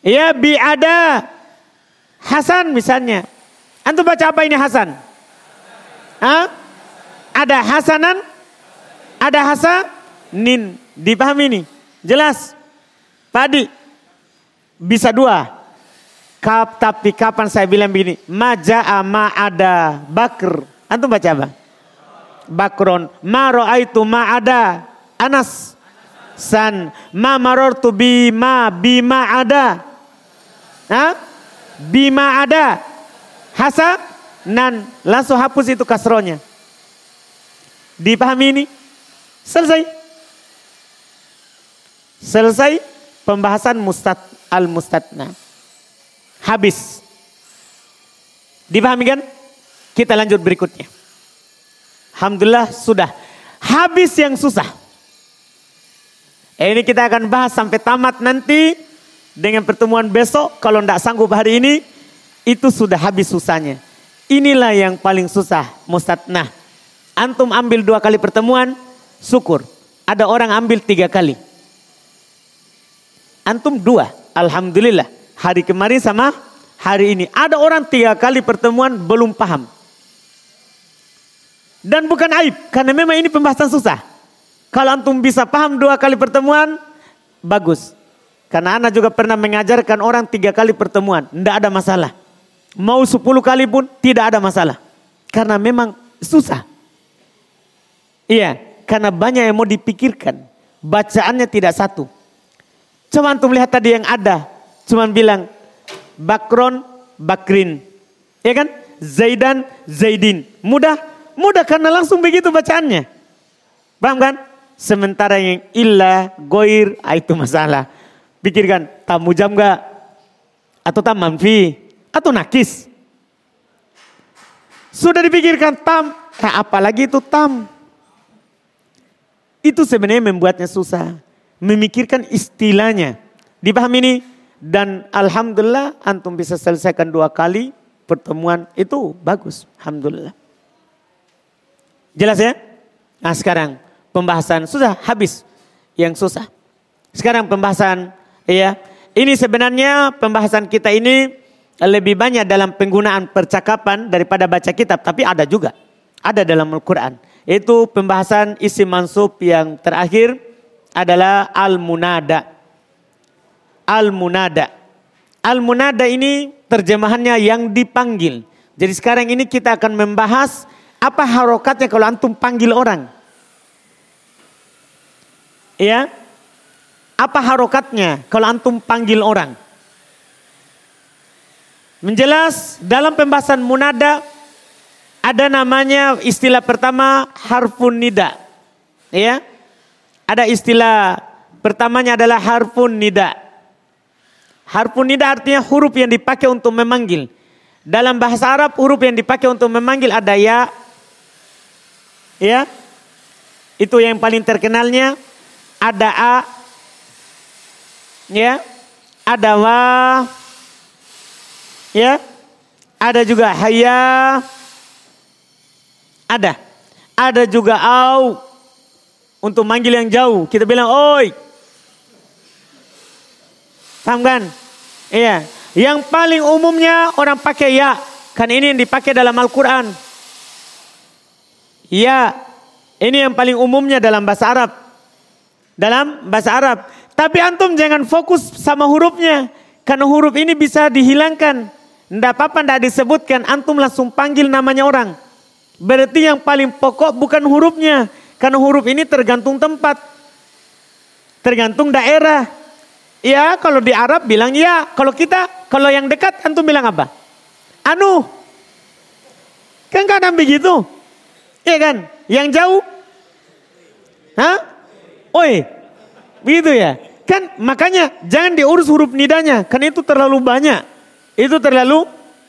Ya bi ada. Hasan misalnya. Antum baca apa ini Hasan? Hah? Ada Hasanan? Ada Hasanin. Dipahami ini? Jelas? Tadi bisa dua. Kap, tapi kapan saya bilang begini? Maja'a ma ada bakr. Antum baca apa? Bakron. Ma ro'aitu ma ada. Anas. San. Ma marortu bima bima ada. Hah? Bima ada hasanan. Langsung hapus itu kasronya. Dipahami ini? Selesai. Selesai pembahasan mustad al mustadna. Habis. Dipahami kan? Kita lanjut berikutnya. Alhamdulillah sudah. Habis yang susah. Ini kita akan bahas sampai tamat nanti dengan pertemuan besok. Kalau tidak sanggup hari ini, itu sudah habis susahnya. Inilah yang paling susah mustatnah. Antum ambil dua kali pertemuan, syukur. Ada orang ambil tiga kali. Antum dua, Alhamdulillah. Hari kemarin sama hari ini. Ada orang tiga kali pertemuan belum paham. Dan bukan aib, karena memang ini pembahasan susah. Kalau antum bisa paham dua kali pertemuan, bagus. Karena anak juga pernah mengajarkan orang tiga kali pertemuan, tidak ada masalah. Mau sepuluh kali pun tidak ada masalah. Karena memang susah. Iya, karena banyak yang mau dipikirkan. Bacaannya tidak satu. Coba antum lihat tadi yang ada. Cuman bilang Bakron, Bakrin. Ya kan? Zaidan, Zaidin. Mudah? Mudah karena langsung begitu bacaannya. Paham kan? Sementara yang illa, goir, ah, itu masalah. Pikirkan, tamu jam gak? Atau tam manfi? atau nakis. Sudah dipikirkan tam, nah apalagi itu tam. Itu sebenarnya membuatnya susah. Memikirkan istilahnya. Dipahami ini? Dan Alhamdulillah antum bisa selesaikan dua kali pertemuan itu bagus. Alhamdulillah. Jelas ya? Nah sekarang pembahasan sudah habis yang susah. Sekarang pembahasan ya. Ini sebenarnya pembahasan kita ini lebih banyak dalam penggunaan percakapan daripada baca kitab, tapi ada juga. Ada dalam Al-Qur'an. Itu pembahasan isi mansub yang terakhir adalah al-munada. Al-munada. Al-munada ini terjemahannya yang dipanggil. Jadi sekarang ini kita akan membahas apa harokatnya kalau antum panggil orang. Ya, apa harokatnya kalau antum panggil orang? Menjelas dalam pembahasan munada ada namanya istilah pertama harfun nida. Ya. Ada istilah pertamanya adalah harfun nida. Harfun nida artinya huruf yang dipakai untuk memanggil. Dalam bahasa Arab huruf yang dipakai untuk memanggil ada ya, Ya. Itu yang paling terkenalnya. Ada A. Ya. Ada Wa. Ya. Ada juga Haya. Ada. Ada juga Au. Untuk manggil yang jauh. Kita bilang Oi. Paham kan? Iya. Yang paling umumnya orang pakai ya. Kan ini yang dipakai dalam Al-Quran. Ya, ini yang paling umumnya dalam bahasa Arab. Dalam bahasa Arab. Tapi antum jangan fokus sama hurufnya. Karena huruf ini bisa dihilangkan. Tidak apa-apa tidak disebutkan. Antum langsung panggil namanya orang. Berarti yang paling pokok bukan hurufnya. Karena huruf ini tergantung tempat. Tergantung daerah. Ya kalau di Arab bilang ya. Kalau kita, kalau yang dekat antum bilang apa? Anu. Kan kadang begitu. Iya kan? Yang jauh? Hah? Oi. Begitu ya? Kan makanya jangan diurus huruf nidanya. Kan itu terlalu banyak. Itu terlalu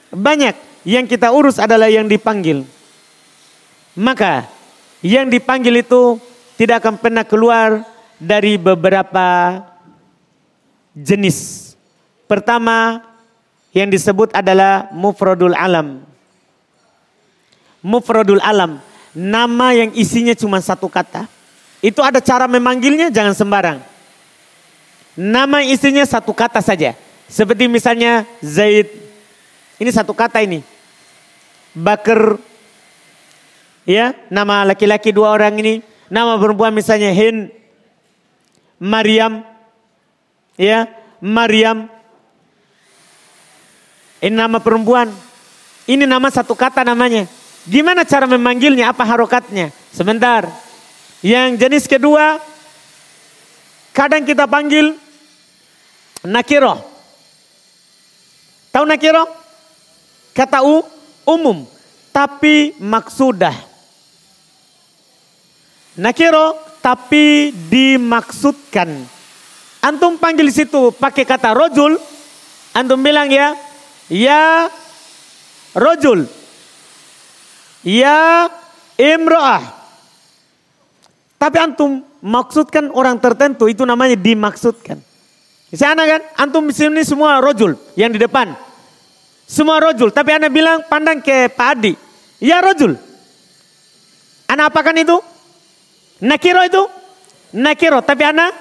banyak. Yang kita urus adalah yang dipanggil. Maka yang dipanggil itu tidak akan pernah keluar dari beberapa jenis. Pertama yang disebut adalah mufradul alam. Mufradul alam nama yang isinya cuma satu kata. Itu ada cara memanggilnya jangan sembarang. Nama isinya satu kata saja. Seperti misalnya Zaid. Ini satu kata ini. Bakar. Ya, nama laki-laki dua orang ini. Nama perempuan misalnya Hin. Maryam. Ya, Maryam. Ini nama perempuan. Ini nama satu kata namanya. Gimana cara memanggilnya? Apa harokatnya? Sebentar. Yang jenis kedua, kadang kita panggil nakiro. Tahu nakiro? Kata u, umum. Tapi maksudah. Nakiro tapi dimaksudkan. Antum panggil situ pakai kata rojul. Antum bilang ya, ya rojul Ya imra'ah. Tapi antum maksudkan orang tertentu itu namanya dimaksudkan. Di sana kan antum di sini semua rojul yang di depan. Semua rojul. Tapi anda bilang pandang ke Pak Adi. Ya rojul. Anda apakan itu? Nakiro itu? Nakiro. Tapi anda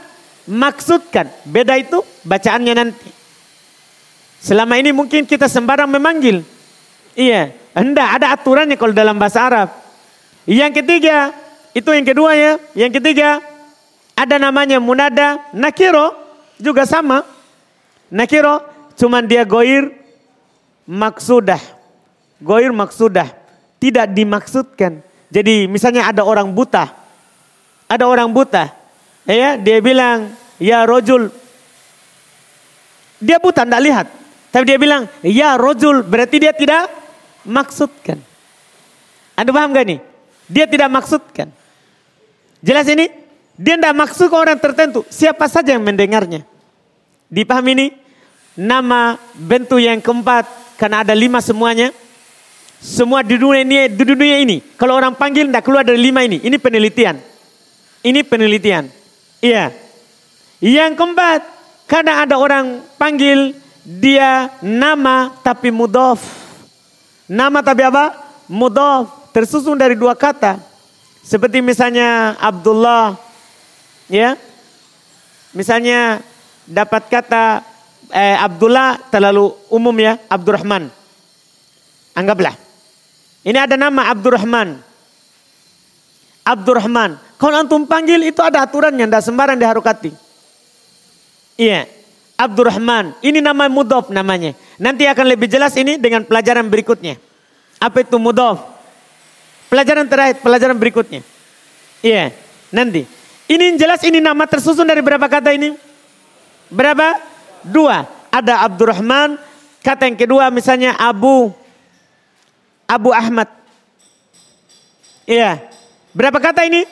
maksudkan. Beda itu bacaannya nanti. Selama ini mungkin kita sembarang memanggil. Iya. Hendak ada aturannya kalau dalam bahasa Arab. Yang ketiga, itu yang kedua ya. Yang ketiga, ada namanya munada nakiro juga sama. Nakiro cuman dia goir maksudah. Goir maksudah. Tidak dimaksudkan. Jadi misalnya ada orang buta. Ada orang buta. Ya, dia bilang, ya rojul. Dia buta, tidak lihat. Tapi dia bilang, ya rojul. Berarti dia tidak maksudkan. Anda paham gak nih? Dia tidak maksudkan. Jelas ini? Dia tidak maksud ke orang tertentu. Siapa saja yang mendengarnya. Dipahami ini? Nama bentuk yang keempat. Karena ada lima semuanya. Semua di dunia ini, di dunia ini. Kalau orang panggil tidak keluar dari lima ini. Ini penelitian. Ini penelitian. Iya. Yang keempat. Kadang ada orang panggil dia nama tapi mudof. Nama tapi apa? Mudhaf. Tersusun dari dua kata. Seperti misalnya Abdullah, ya. Misalnya dapat kata eh, Abdullah terlalu umum ya, Abdurrahman. Anggaplah. Ini ada nama Abdurrahman. Abdurrahman. Kalau antum panggil itu ada aturannya, tidak sembarang diharukati. Iya, Abdurrahman. Ini nama mudof namanya. Nanti akan lebih jelas ini dengan pelajaran berikutnya. Apa itu mudof? Pelajaran terakhir, pelajaran berikutnya. Iya, nanti. Ini jelas ini nama tersusun dari berapa kata ini? Berapa? Dua. Ada Abdurrahman, kata yang kedua misalnya Abu Abu Ahmad. Iya. Berapa kata ini?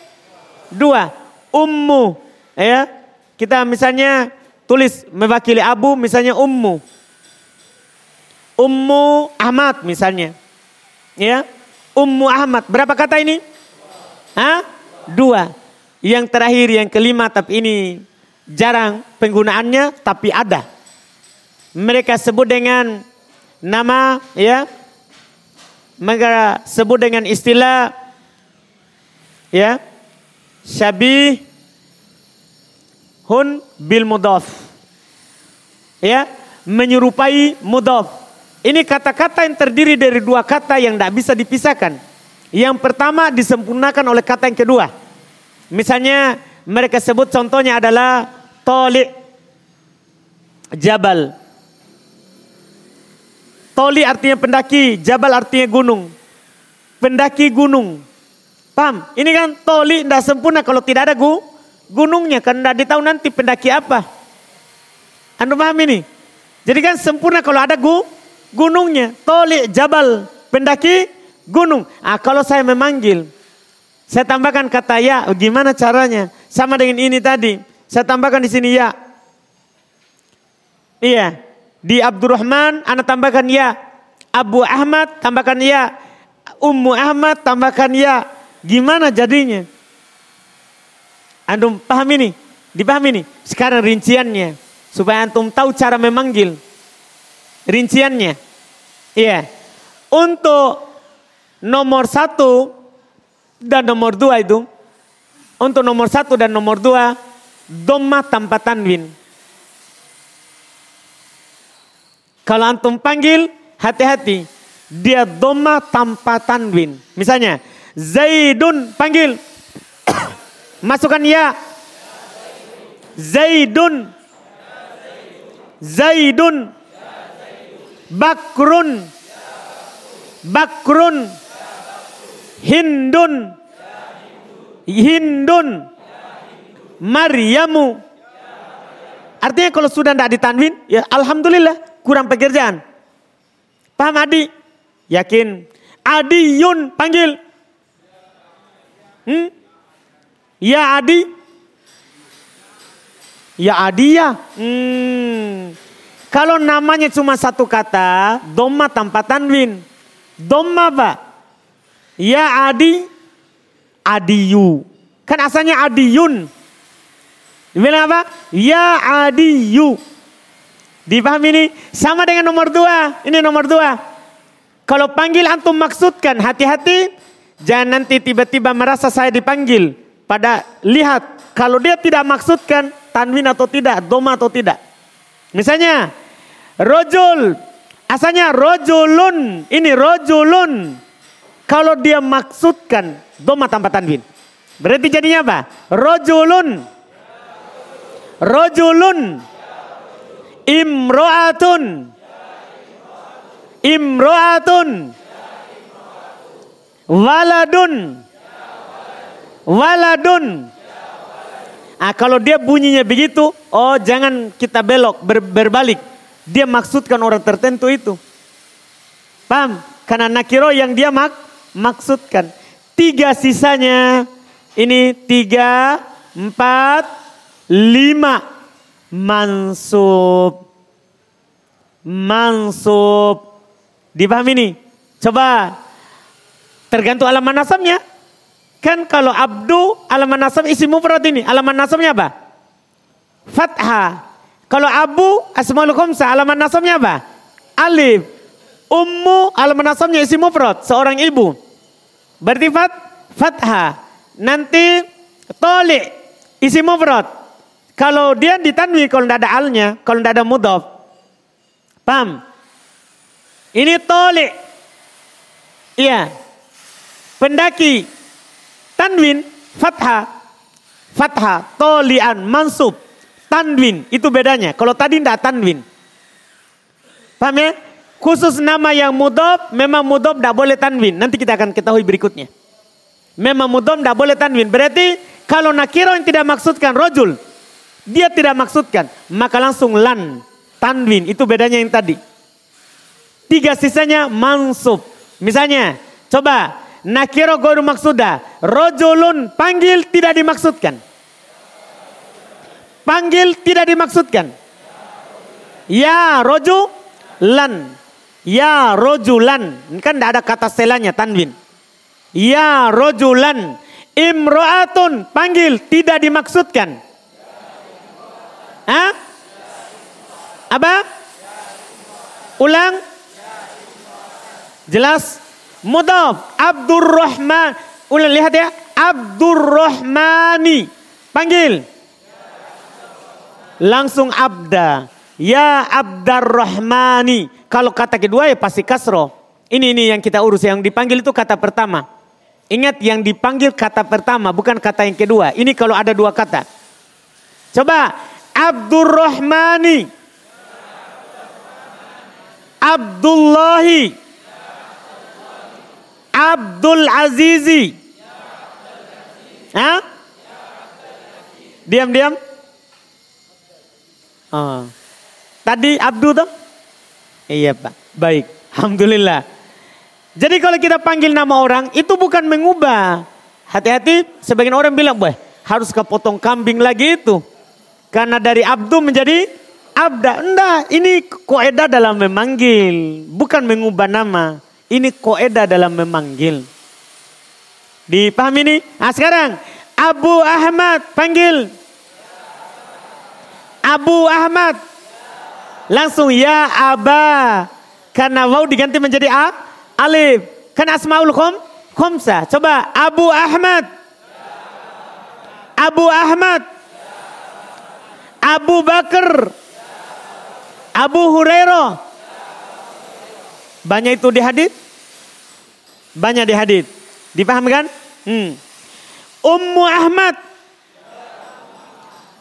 Dua. Ummu. Ya. Kita misalnya tulis mewakili Abu misalnya Ummu. Ummu Ahmad misalnya. Ya. Ummu Ahmad. Berapa kata ini? Hah? Dua. Yang terakhir yang kelima tapi ini jarang penggunaannya tapi ada. Mereka sebut dengan nama ya. Mereka sebut dengan istilah ya syabih hun bil mudaf ya menyerupai mudaf ini kata-kata yang terdiri dari dua kata yang tidak bisa dipisahkan yang pertama disempurnakan oleh kata yang kedua misalnya mereka sebut contohnya adalah toli jabal toli artinya pendaki jabal artinya gunung pendaki gunung Paham? Ini kan toli tidak sempurna kalau tidak ada gu, gunungnya. Karena tidak ditahu nanti pendaki apa. Anda paham ini? Jadi kan sempurna kalau ada gu, gunungnya. Toli, jabal, pendaki, gunung. Ah, kalau saya memanggil, saya tambahkan kata ya, gimana caranya? Sama dengan ini tadi. Saya tambahkan di sini ya. Iya. Di Abdurrahman, Anda tambahkan ya. Abu Ahmad, tambahkan ya. Ummu Ahmad, tambahkan ya. Gimana jadinya? Antum paham ini? Dipahami ini? Sekarang rinciannya. Supaya antum tahu cara memanggil. Rinciannya. Iya. Untuk nomor satu dan nomor dua itu. Untuk nomor satu dan nomor dua. Doma tanpa tanwin. Kalau antum panggil, hati-hati. Dia doma tanpa tanwin. Misalnya, Zaidun panggil. *coughs* Masukkan ya. Zaidun. Zaidun. Bakrun. Bakrun. Hindun. Hindun. Maryamu. Artinya kalau sudah tidak ditanwin, ya Alhamdulillah kurang pekerjaan. Paham Adi? Yakin? Adiyun panggil. Hmm? Ya Adi? Ya Adi ya? Hmm. Kalau namanya cuma satu kata, doma tanpa tanwin. Doma apa? Ya Adi, Adiyu. Kan asalnya Adiyun. Dibilang apa? Ya Adiyu. Dipahami ini? Sama dengan nomor dua. Ini nomor dua. Kalau panggil antum maksudkan hati-hati Jangan nanti tiba-tiba merasa saya dipanggil. Pada lihat kalau dia tidak maksudkan tanwin atau tidak, doma atau tidak. Misalnya rojul, asalnya rojulun, ini rojulun. Kalau dia maksudkan doma tanpa tanwin. Berarti jadinya apa? Rojulun. Rojulun. Imro'atun. Imro'atun. Waladun. Waladun. Ah, kalau dia bunyinya begitu, oh jangan kita belok, ber, berbalik. Dia maksudkan orang tertentu itu. Paham? Karena nakiro yang dia mak, maksudkan. Tiga sisanya, ini tiga, empat, lima. Mansub. Mansub. Dipahami ini? Coba Tergantung alamat nasabnya. Kan kalau abdu alamat nasab isi mufrad ini. Alamat nasabnya apa? Fathah. Kalau abu asmaul khamsa alamat nasabnya apa? Alif. Ummu alamat nasabnya isi mufrad. Seorang ibu. Berarti fat, fathah. nanti toli isi mufrad. Kalau dia ditanwi kalau tidak ada alnya, kalau tidak ada mudhof. Paham? Ini toli. Iya. Pendaki tanwin fathah. Fathah, tolian, mansub. Tanwin, itu bedanya. Kalau tadi tidak tanwin. Paham ya? Khusus nama yang mudob, memang mudob tidak boleh tanwin. Nanti kita akan ketahui berikutnya. Memang mudob tidak boleh tanwin. Berarti kalau nakiro yang tidak maksudkan rojul, dia tidak maksudkan, maka langsung lan, tanwin. Itu bedanya yang tadi. Tiga sisanya mansub. Misalnya, coba nakiro goru maksuda, rojulun panggil tidak dimaksudkan. Panggil tidak dimaksudkan. Ya roju lan. Ya rojulan. Kan tidak ada kata selanya tanwin. Ya rojulan. Imro'atun. Panggil. Tidak dimaksudkan. Hah? Apa? Ulang. Jelas? Mudaf. Abdurrahman. Ulang lihat ya. Abdurrahmani. Panggil. Langsung abda. Ya Abdarrahmani. Kalau kata kedua ya pasti kasro. Ini ini yang kita urus. Yang dipanggil itu kata pertama. Ingat yang dipanggil kata pertama bukan kata yang kedua. Ini kalau ada dua kata. Coba Abdurrahmani. Abdullahi. Abdul Azizi. Hah? Diam-diam. Oh. Tadi Abdu tuh? Iya Pak, baik. Alhamdulillah. Jadi kalau kita panggil nama orang itu bukan mengubah. Hati-hati sebagian orang bilang, wah harus kepotong kambing lagi itu. Karena dari Abdu menjadi Abda. Enggak, ini koedah dalam memanggil. Bukan mengubah nama. Ini koedah dalam memanggil. Dipahami ini? Nah sekarang Abu Ahmad panggil. Abu Ahmad. Langsung ya aba. Karena waw diganti menjadi a, alif. Kan asmaul khom, khomsa. Coba Abu Ahmad. Abu Ahmad. Abu Bakar. Abu Hurairah. Banyak itu di hadit? Banyak di hadit. Dipahamkan? Hmm. Ummu Ahmad.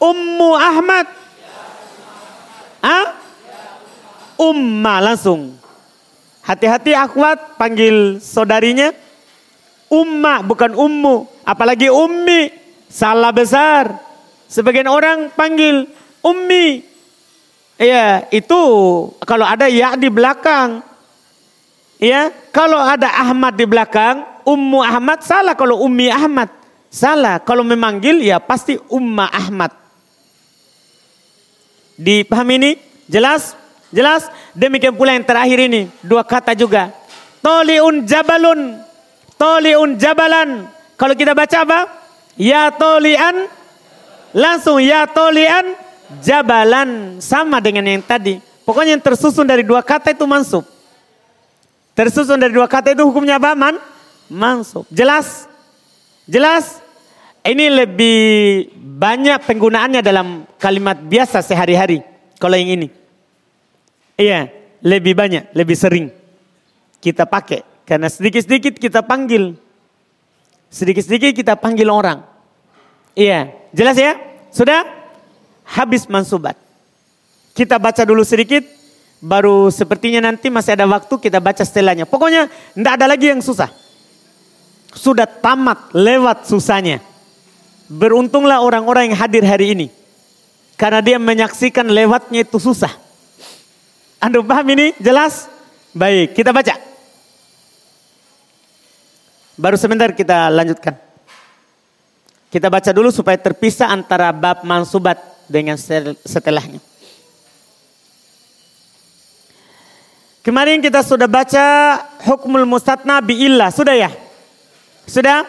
Ummu Ahmad. Ah? Umma langsung. Hati-hati akhwat panggil saudarinya. Umma bukan ummu. Apalagi ummi. Salah besar. Sebagian orang panggil ummi. Iya itu kalau ada ya di belakang. Ya, kalau ada Ahmad di belakang, Ummu Ahmad salah kalau Ummi Ahmad. Salah, kalau memanggil ya pasti Umma Ahmad. Dipahami ini? Jelas? Jelas? Demikian pula yang terakhir ini. Dua kata juga. Toliun jabalun. Toliun jabalan. Kalau kita baca apa? Ya tolian. Langsung ya tolian jabalan. Sama dengan yang tadi. Pokoknya yang tersusun dari dua kata itu mansub. Tersusun dari dua kata itu hukumnya apa? Man? Mansub. Jelas? Jelas? Ini lebih banyak penggunaannya dalam kalimat biasa sehari-hari. Kalau yang ini. Iya, lebih banyak, lebih sering kita pakai. Karena sedikit-sedikit kita panggil. Sedikit-sedikit kita panggil orang. Iya, jelas ya? Sudah? Habis mansubat. Kita baca dulu sedikit, baru sepertinya nanti masih ada waktu kita baca setelahnya. Pokoknya tidak ada lagi yang susah. Sudah tamat, lewat susahnya. Beruntunglah orang-orang yang hadir hari ini. Karena dia menyaksikan lewatnya itu susah. Anda paham ini? Jelas? Baik, kita baca. Baru sebentar kita lanjutkan. Kita baca dulu supaya terpisah antara bab mansubat dengan setelahnya. Kemarin kita sudah baca hukmul mustatna biillah. Sudah ya? Sudah?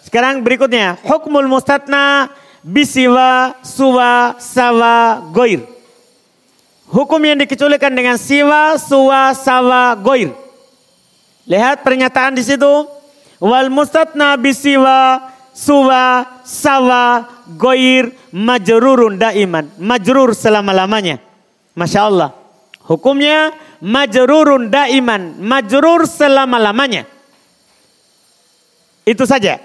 Sekarang berikutnya. Hukmul mustatna bisiwa, suwa, sawa, goir. Hukum yang dikecualikan dengan siwa, suwa, sawa, goir. Lihat pernyataan di situ. Wal mustatna bisiwa, suwa, sawa, goir, majrurun daiman. Majrur selama-lamanya. Masya Allah. Hukumnya majrurun daiman. Majrur selama-lamanya. Itu saja.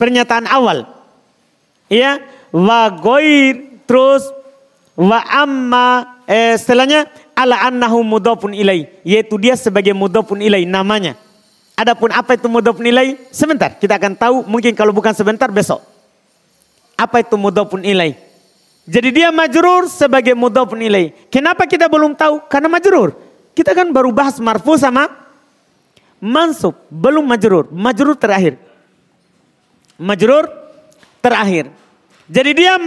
Pernyataan awal. Ya, wa goir terus wa amma eh, setelahnya ala annahu mudhafun ilai yaitu dia sebagai mudhafun ilai namanya. Adapun apa itu mudhafun ilai? Sebentar kita akan tahu mungkin kalau bukan sebentar besok. Apa itu mudhafun ilai? Jadi dia majrur sebagai mudhafun ilai. Kenapa kita belum tahu? Karena majrur. Kita kan baru bahas marfu sama mansub, belum majrur. Majrur terakhir. Majrur terakhir. Jadi dia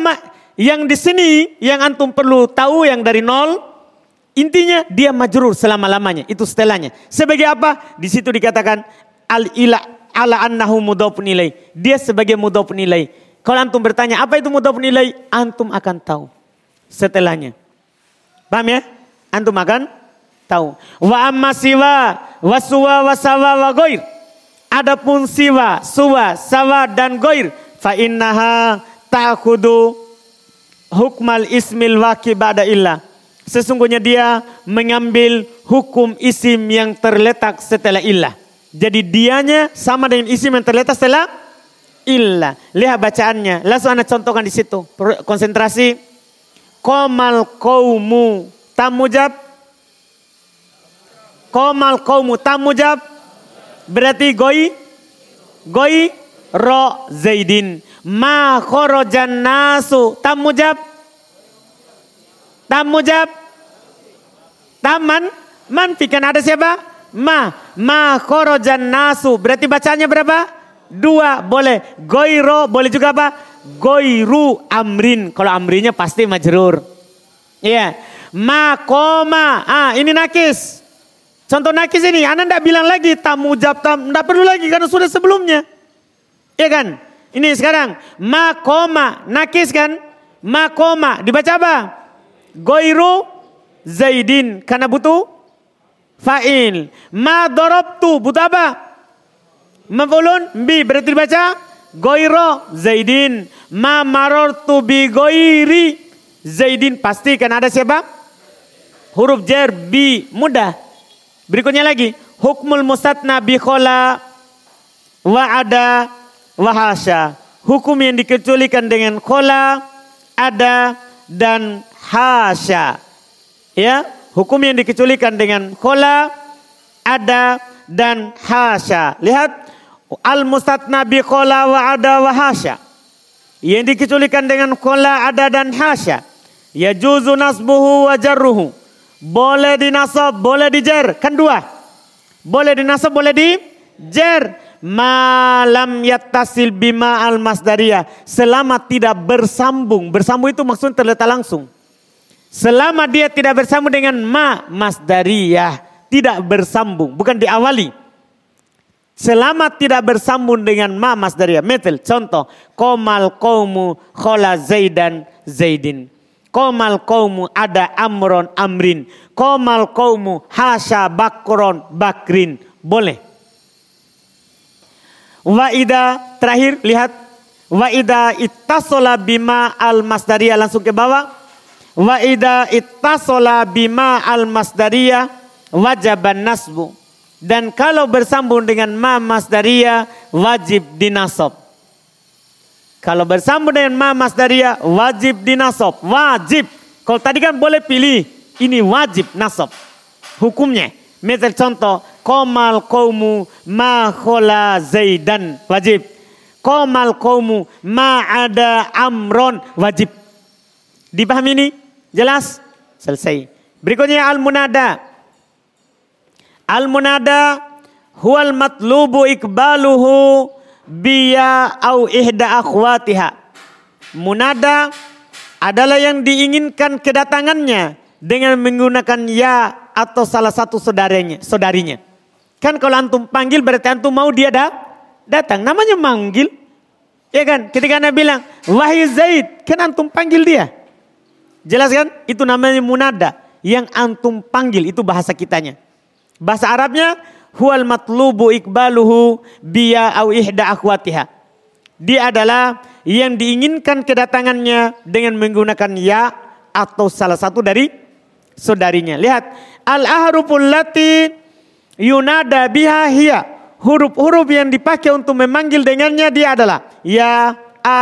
yang di sini yang antum perlu tahu yang dari nol intinya dia majrur selama-lamanya itu setelahnya. Sebagai apa? Di situ dikatakan al ila ala annahu mudhafun ilai. Dia sebagai mudhafun ilai. Kalau antum bertanya apa itu mudhafun ilai? Antum akan tahu setelahnya. Paham ya? Antum akan tahu. Wa amma siwa wa suwa wa sawa wa goir. Adapun siwa, suwa, sawa dan goir fa innaha ta'khudu hukmal ismil waqi ba'da illa. Sesungguhnya dia mengambil hukum isim yang terletak setelah illah. Jadi dianya sama dengan isim yang terletak setelah illah. Lihat bacaannya. Langsung anda contohkan di situ. Konsentrasi. Komal kaumu tamujab. Komal kaumu tamujab. Berarti goi. Goi ro zaidin. Ma khorojan nasu. Tam mujab. Tam mujab. Taman. Manfi kan ada siapa? Ma. Ma khorojan nasu. Berarti bacanya berapa? Dua. Boleh. Goiro. Boleh juga apa? Goiru amrin. Kalau amrinnya pasti majrur. Iya. Yeah. Ma koma. Ah ini nakis. Contoh nakis ini. Anda tidak bilang lagi. Tamujab. Tam. Tidak perlu lagi karena sudah sebelumnya. Iya kan? Ini sekarang makoma nakis kan? Makoma dibaca apa? Goiru Zaidin karena butuh fa'il. Ma dorobtu butuh apa? Mafulun bi berarti dibaca Goiro Zaidin. Ma marortu bi goiri Zaidin pasti kan ada siapa? Huruf jer bi mudah. Berikutnya lagi hukmul musatna bi khola wa ada wahasya. Hukum yang dikecualikan dengan kola, ada, dan hasya. Ya, hukum yang dikecualikan dengan kola, ada, dan hasya. Lihat, al-mustatna bi kola wa ada wa hasya. Yang dikecualikan dengan kola, ada, dan hasya. Ya juzu nasbuhu wa jarruhu. Boleh dinasab, boleh dijer. Kan dua. Boleh dinasab, boleh dijer malam yattasil bima al masdaria selama tidak bersambung. Bersambung itu maksudnya terletak langsung. Selama dia tidak bersambung dengan ma masdariyah. Tidak bersambung. Bukan diawali. Selama tidak bersambung dengan ma masdariyah. Metel contoh. Komal kaumu khola zaidan zaidin. Komal kaumu ada amron amrin. Komal kaumu hasya bakron bakrin. Boleh Wa ida terakhir lihat wa ida ittasola bima al masdaria langsung ke bawah. Wa ida ittasola bima al masdaria wajaban nasbu. Dan kalau bersambung dengan ma masdaria wajib dinasab. Kalau bersambung dengan ma masdaria wajib dinasab. Wajib. Kalau tadi kan boleh pilih. Ini wajib nasab. Hukumnya. Misal contoh Komal kaumu ma khola zaidan wajib. Komal kaumu ma ada amron wajib. Dipahami ini? Jelas? Selesai. Berikutnya al-munada. Al-munada huwal matlubu ikbaluhu biya au ihda akhwatiha. Munada adalah yang diinginkan kedatangannya dengan menggunakan ya atau salah satu saudaranya, saudarinya. Kan kalau antum panggil berarti antum mau dia dah datang. Namanya manggil. Ya kan? Ketika Anda bilang, wahai Zaid, kan antum panggil dia. Jelas kan? Itu namanya munada. Yang antum panggil, itu bahasa kitanya. Bahasa Arabnya, huwal matlubu ikbaluhu biya au ihda akhwatiha. Dia adalah yang diinginkan kedatangannya dengan menggunakan ya atau salah satu dari saudarinya. Lihat, al-ahruful lati yunada biha hiya. Huruf-huruf yang dipakai untuk memanggil dengannya dia adalah ya, a,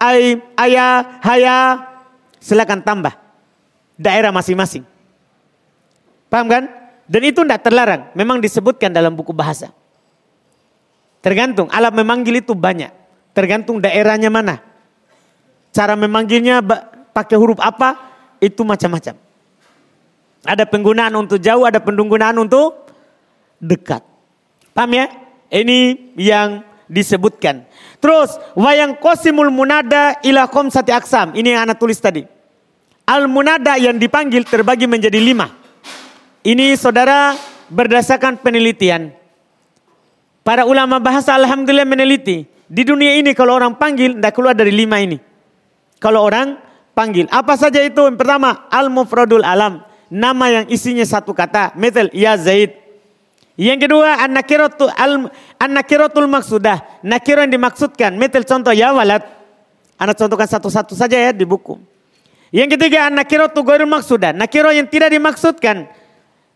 ai, aya, haya. Silakan tambah daerah masing-masing. Paham kan? Dan itu tidak terlarang. Memang disebutkan dalam buku bahasa. Tergantung, alat memanggil itu banyak. Tergantung daerahnya mana. Cara memanggilnya pakai huruf apa, itu macam-macam. Ada penggunaan untuk jauh, ada penggunaan untuk dekat. Paham ya? Ini yang disebutkan. Terus, wayang kosimul munada ila sati aksam. Ini yang anak tulis tadi. Al munada yang dipanggil terbagi menjadi lima. Ini saudara berdasarkan penelitian. Para ulama bahasa alhamdulillah meneliti. Di dunia ini kalau orang panggil tidak keluar dari lima ini. Kalau orang panggil. Apa saja itu? Yang pertama al-mufradul alam. Nama yang isinya satu kata. Misal ya Zaid. Yang kedua an-nakiratul al an-nakiratul maksudah. Nakiro yang dimaksudkan. Misal contoh ya walad. Anda contohkan satu-satu saja ya di buku. Yang ketiga an-nakiratul ghairul maksudah. Nakiro yang tidak dimaksudkan.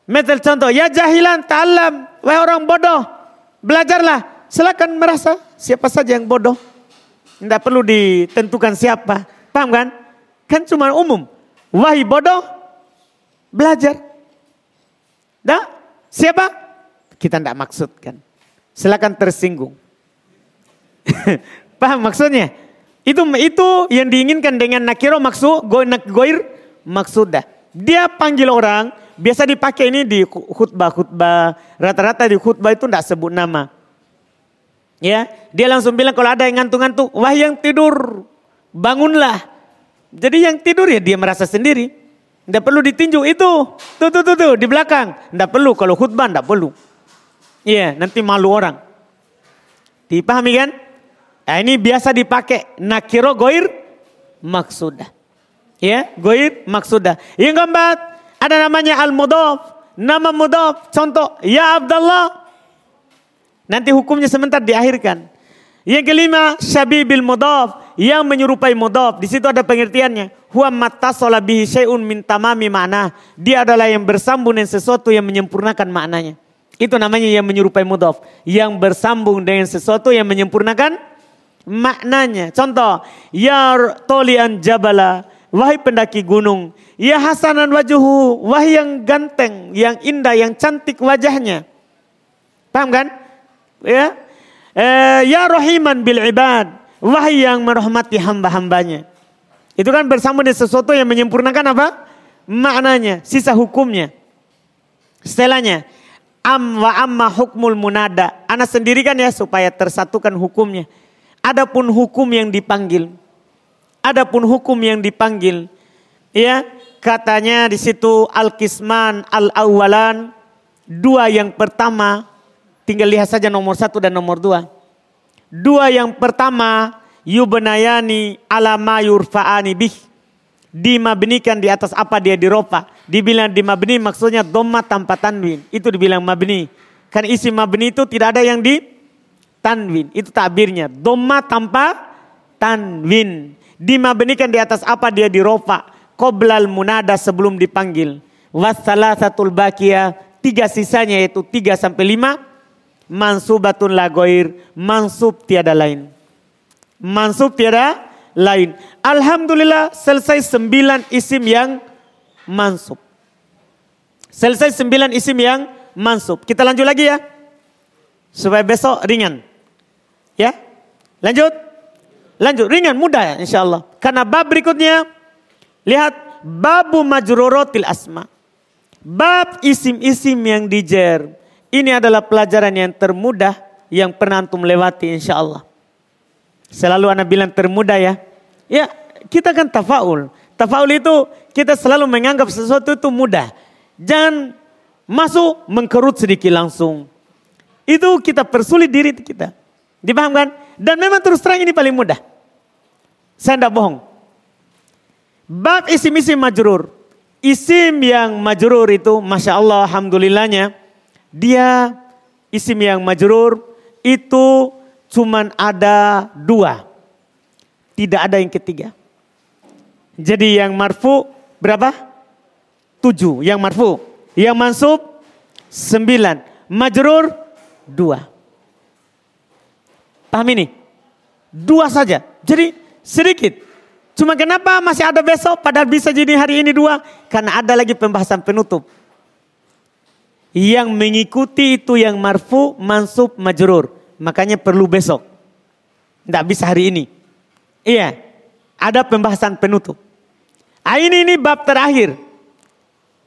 Misal contoh ya jahilan ta'allam. Wahai orang bodoh. Belajarlah. Silakan merasa siapa saja yang bodoh. Tidak perlu ditentukan siapa. Paham kan? Kan cuma umum. Wahai bodoh, belajar. Dah? Siapa? Kita tidak maksudkan. Silakan tersinggung. *laughs* Paham maksudnya? Itu itu yang diinginkan dengan nakiro maksud goir maksudah. Dia panggil orang Biasa dipakai ini di khutbah-khutbah. Rata-rata di khutbah itu tidak sebut nama. Ya, dia langsung bilang kalau ada yang ngantuk-ngantuk, wah yang tidur, bangunlah. Jadi yang tidur ya dia merasa sendiri. Tidak perlu ditinju itu, tuh tuh tuh, tuh di belakang. Tidak perlu kalau khutbah tidak perlu. Iya, nanti malu orang. Dipahami kan? Nah, ini biasa dipakai nakiro goir maksudah. Ya, goir maksudah. Yang keempat, ada namanya al-mudhaf. Nama mudhaf. Contoh, ya Abdullah. Nanti hukumnya sebentar diakhirkan. Yang kelima, syabibil mudhaf. Yang menyerupai mudhaf. Di situ ada pengertiannya. Huwa mattasola bihi syai'un min tamami makna. Dia adalah yang bersambung dengan sesuatu yang menyempurnakan maknanya. Itu namanya yang menyerupai mudhaf. Yang bersambung dengan sesuatu yang menyempurnakan maknanya. Contoh, ya tolian jabala. Wahai pendaki gunung, ya hasanan wajuhu, wahai yang ganteng, yang indah, yang cantik wajahnya. Paham kan? Ya, eh, ya rohiman bil ibad, wahai yang merahmati hamba-hambanya. Itu kan bersama dengan sesuatu yang menyempurnakan apa? Maknanya, sisa hukumnya. Setelahnya, am wa amma hukmul munada. Anak sendirikan ya supaya tersatukan hukumnya. Adapun hukum yang dipanggil. Adapun hukum yang dipanggil, ya katanya di situ al-kisman al-awalan, dua yang pertama, tinggal lihat saja nomor satu dan nomor dua. Dua yang pertama, yubenayani ala yurfa'ani bih. Dimabnikan di atas apa dia diropa. Dibilang dimabni maksudnya doma tanpa tanwin. Itu dibilang mabni. Kan isi mabni itu tidak ada yang di tanwin. Itu takbirnya. Doma tanpa tanwin dimabnikan di atas apa dia dirofa qoblal munada sebelum dipanggil wassalah satu bakia tiga sisanya yaitu tiga sampai lima mansubatun lagoir mansub tiada lain mansub tiada lain alhamdulillah selesai sembilan isim yang mansub selesai sembilan isim yang mansub kita lanjut lagi ya supaya besok ringan ya lanjut Lanjut, ringan, mudah ya insya Allah. Karena bab berikutnya, lihat babu majrorotil asma. Bab isim-isim yang dijer. Ini adalah pelajaran yang termudah yang pernah antum lewati insya Allah. Selalu anak bilang termudah ya. Ya kita kan tafaul. Tafaul itu kita selalu menganggap sesuatu itu mudah. Jangan masuk mengkerut sedikit langsung. Itu kita persulit diri kita. Dipahamkan? Dan memang terus terang ini paling mudah. Saya tidak bohong. Bab isim-isim majrur. Isim yang majrur itu Masya Allah Alhamdulillahnya. Dia isim yang majrur itu cuman ada dua. Tidak ada yang ketiga. Jadi yang marfu berapa? Tujuh. Yang marfu. Yang mansub sembilan. Majrur dua. Paham ini? Dua saja. Jadi sedikit. Cuma kenapa masih ada besok padahal bisa jadi hari ini dua? Karena ada lagi pembahasan penutup. Yang mengikuti itu yang marfu, mansub, majrur. Makanya perlu besok. Tidak bisa hari ini. Iya. Ada pembahasan penutup. Ah, ini ini bab terakhir.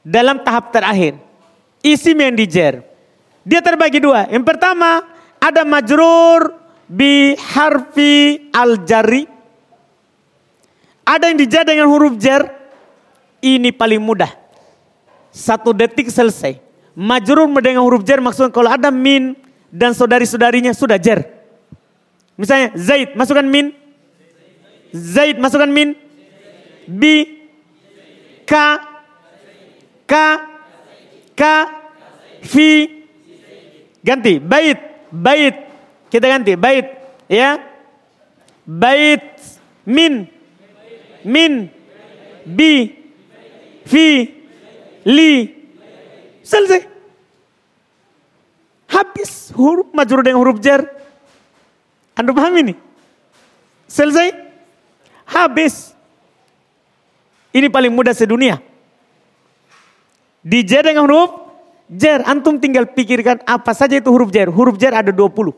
Dalam tahap terakhir. Isim yang dijer. Dia terbagi dua. Yang pertama ada majrur bi harfi al jari. Ada yang dijar dengan huruf jar. Ini paling mudah. Satu detik selesai. Majrur dengan huruf jar maksudnya kalau ada min dan saudari-saudarinya sudah jar. Misalnya Zaid masukkan min. Zaid masukkan min. Bi. Ka. Ka. Ka. Fi. Ganti. Bait. Bait. Kita ganti bait ya. Bait min min bi fi li selesai. Habis huruf majrur dengan huruf jar. Anda paham ini? Selesai? Habis. Ini paling mudah sedunia. Di jar dengan huruf jar. Antum tinggal pikirkan apa saja itu huruf jar. Huruf jar ada 20.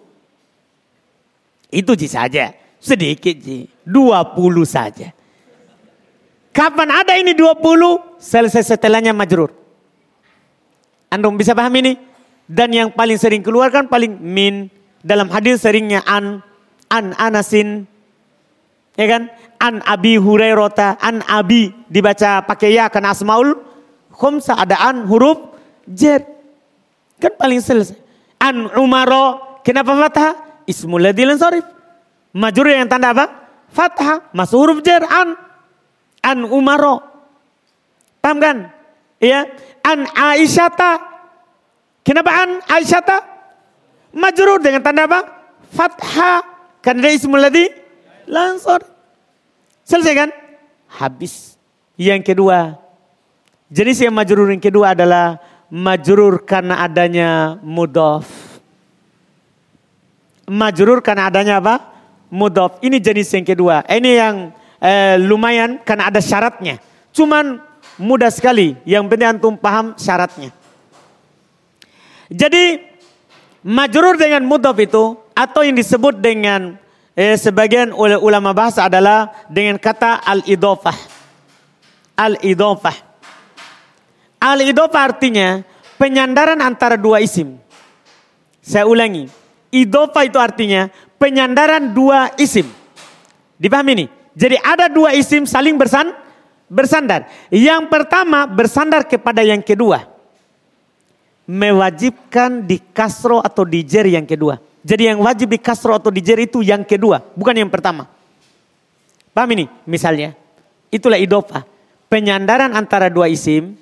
Itu ji saja. Sedikit ji. 20 saja. Kapan ada ini 20? Selesai setelahnya majrur. Anda bisa paham ini? Dan yang paling sering keluar kan paling min. Dalam hadis seringnya an. An anasin. Ya kan? An abi hurairota. An abi. Dibaca pakai ya kan asmaul. Khumsa ada an huruf jer. Kan paling selesai. An umaro. Kenapa fathah? ismul ladil sorif. Majrur yang tanda apa? Fathah. Masuk huruf jar an. An umaro. Paham kan? Iya. An Aisyata. Kenapa an Aisyata? Majrur dengan tanda apa? Fathah. Karena dia ismul ladhi lansor. Selesai kan? Habis. Yang kedua. Jenis yang majrur yang kedua adalah majrur karena adanya mudof majrur karena adanya apa? Mudof. Ini jenis yang kedua. Ini yang eh, lumayan karena ada syaratnya. Cuman mudah sekali. Yang penting antum paham syaratnya. Jadi majrur dengan mudof itu atau yang disebut dengan eh, sebagian ulama bahasa adalah dengan kata al-idofah. Al-idofah. Al-idofah artinya penyandaran antara dua isim. Saya ulangi. Idofa itu artinya penyandaran dua isim. Dipahami ini? Jadi ada dua isim saling bersan, bersandar. Yang pertama bersandar kepada yang kedua. Mewajibkan di kasro atau di jer yang kedua. Jadi yang wajib di kasro atau di jer itu yang kedua, bukan yang pertama. Paham ini? Misalnya, itulah idofa. Penyandaran antara dua isim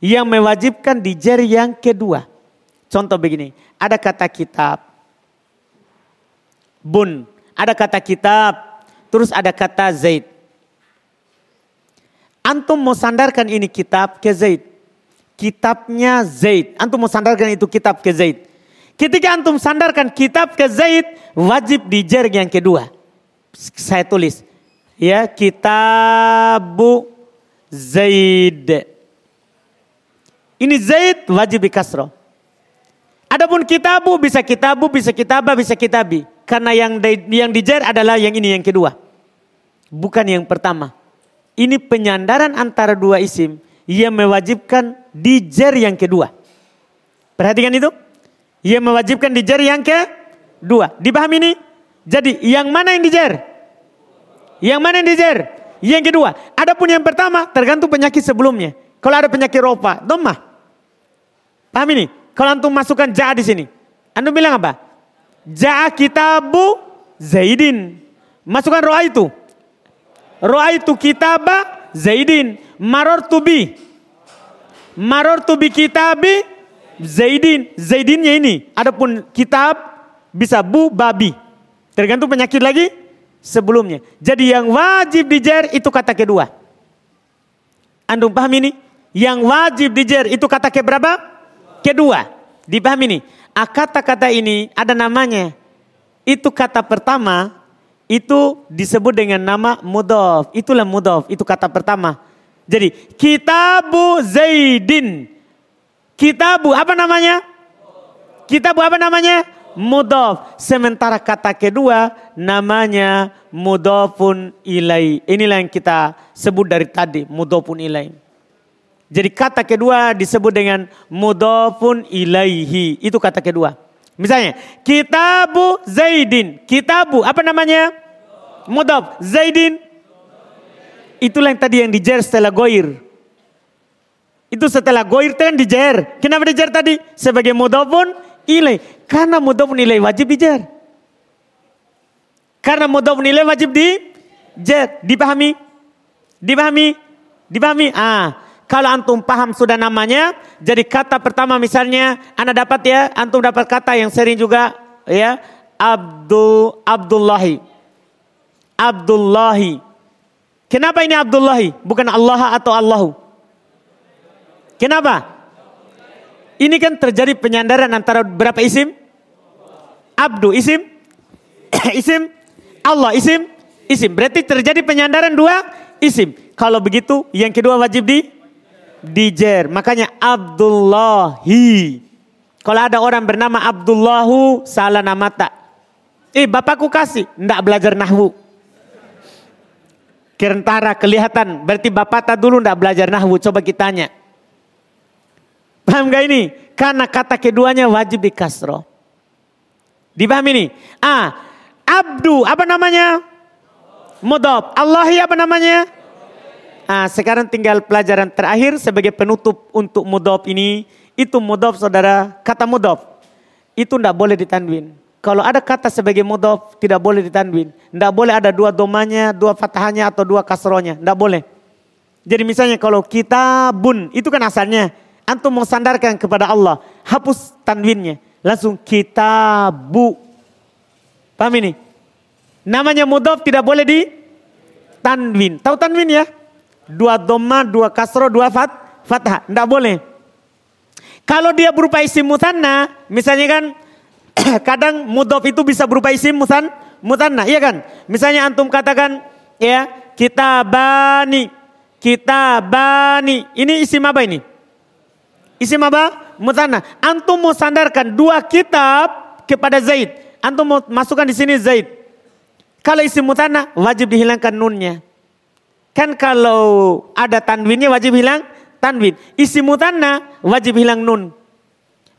yang mewajibkan di jer yang kedua. Contoh begini, ada kata kitab, bun. Ada kata kitab, terus ada kata Zaid. Antum mau sandarkan ini kitab ke Zaid. Kitabnya Zaid. Antum mau sandarkan itu kitab ke Zaid. Ketika antum sandarkan kitab ke Zaid, wajib dijer yang kedua. Saya tulis. Ya, kitabu Zaid. Ini Zaid wajib dikasroh. Adapun kitabu bisa kitabu, bisa kitabah, bisa kitabi. Karena yang yang dijer adalah yang ini yang kedua. Bukan yang pertama. Ini penyandaran antara dua isim yang mewajibkan dijer yang kedua. Perhatikan itu. Yang mewajibkan dijer yang kedua. Dipahami ini? Jadi yang mana yang dijer? Yang mana yang dijer? Yang kedua. Adapun yang pertama tergantung penyakit sebelumnya. Kalau ada penyakit ropa, domah. Paham ini? Kalau antum masukkan ja di sini. Antum bilang apa? Ja'a kitabu Zaidin. Masukkan roa itu. Roa itu kitaba Zaidin. Maror tubi. Maror tubi kitabi Zaidin. Zaidinnya ini. Adapun kitab bisa bu babi. Tergantung penyakit lagi sebelumnya. Jadi yang wajib dijer itu kata kedua. Antum paham ini? Yang wajib dijer itu kata ke berapa? Kedua. Dipahami ini. Ah, kata-kata ini ada namanya. Itu kata pertama itu disebut dengan nama mudof. Itulah mudof, itu kata pertama. Jadi kitabu Zaidin. Kitabu apa namanya? Kitabu apa namanya? Mudof. Sementara kata kedua namanya mudofun ilai. Inilah yang kita sebut dari tadi, mudofun ilai. Jadi kata kedua disebut dengan mudofun ilaihi. Itu kata kedua. Misalnya, kitabu Zaidin. Kitabu apa namanya? Mudof. Zaidin Itulah yang tadi yang dijer setelah goir. Itu setelah goir itu kan dijer. Kenapa dijer tadi? Sebagai mudofun ilai. Karena mudofun ilai wajib dijer. Karena mudofun ilai wajib dijer. Dipahami? Dipahami? Dipahami? Ah, kalau antum paham sudah namanya, jadi kata pertama misalnya, anda dapat ya, antum dapat kata yang sering juga ya, Abdul Abdullahi. Abdullahi. Kenapa ini Abdullahi? Bukan Allah atau Allahu. Kenapa? Ini kan terjadi penyandaran antara berapa isim? Abdu isim, *coughs* isim, Allah isim, isim. Berarti terjadi penyandaran dua isim. Kalau begitu yang kedua wajib di dijer. Makanya Abdullahi. Kalau ada orang bernama Abdullahu salah nama tak. Eh bapakku kasih, ndak belajar nahwu. Kerentara kelihatan. Berarti bapak tak dulu tidak belajar nahwu. Coba kita tanya. Paham gak ini? Karena kata keduanya wajib di kasro. Dipaham ini? Ah, abdu apa namanya? Mudob. Allahi apa namanya? Ah, sekarang tinggal pelajaran terakhir sebagai penutup untuk mudob ini. Itu mudob saudara. Kata mudob. Itu tidak boleh ditanwin. Kalau ada kata sebagai mudof tidak boleh ditanwin. Tidak boleh ada dua domanya, dua fathahnya atau dua kasronya. Tidak boleh. Jadi misalnya kalau kita bun itu kan asalnya. Antum mau sandarkan kepada Allah. Hapus tanwinnya. Langsung kita bu. Paham ini? Namanya mudof tidak boleh di tanwin. Tahu tanwin ya? Dua doma, dua kasro, dua fat, fathah. Tidak boleh. Kalau dia berupa isim mutanna, misalnya kan *coughs* kadang mudof itu bisa berupa isim mutan mutanna, iya kan? Misalnya antum katakan ya kita bani, kita bani. Ini isim apa ini? Isim apa? Mutanna. Antum mau sandarkan dua kitab kepada Zaid. Antum mau masukkan di sini Zaid. Kalau isim mutanna wajib dihilangkan nunnya. Kan kalau ada tanwinnya wajib hilang tanwin. Isim mutanna wajib hilang nun.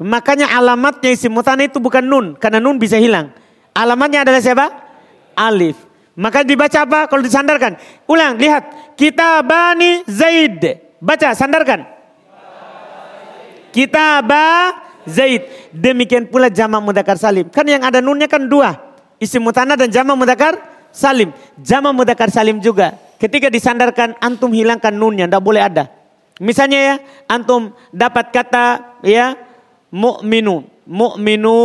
Makanya alamatnya isim mutanna itu bukan nun. Karena nun bisa hilang. Alamatnya adalah siapa? Alif. Maka dibaca apa kalau disandarkan? Ulang, lihat. Kita bani Zaid. Baca, sandarkan. Kita ba Zaid. Demikian pula jama mudakar salim. Kan yang ada nunnya kan dua. Isim mutanna dan jama mudakar salim. Jama mudakar salim juga. Ketika disandarkan antum hilangkan nunnya. Tidak boleh ada. Misalnya ya, antum dapat kata ya mu'minu. Mu'minu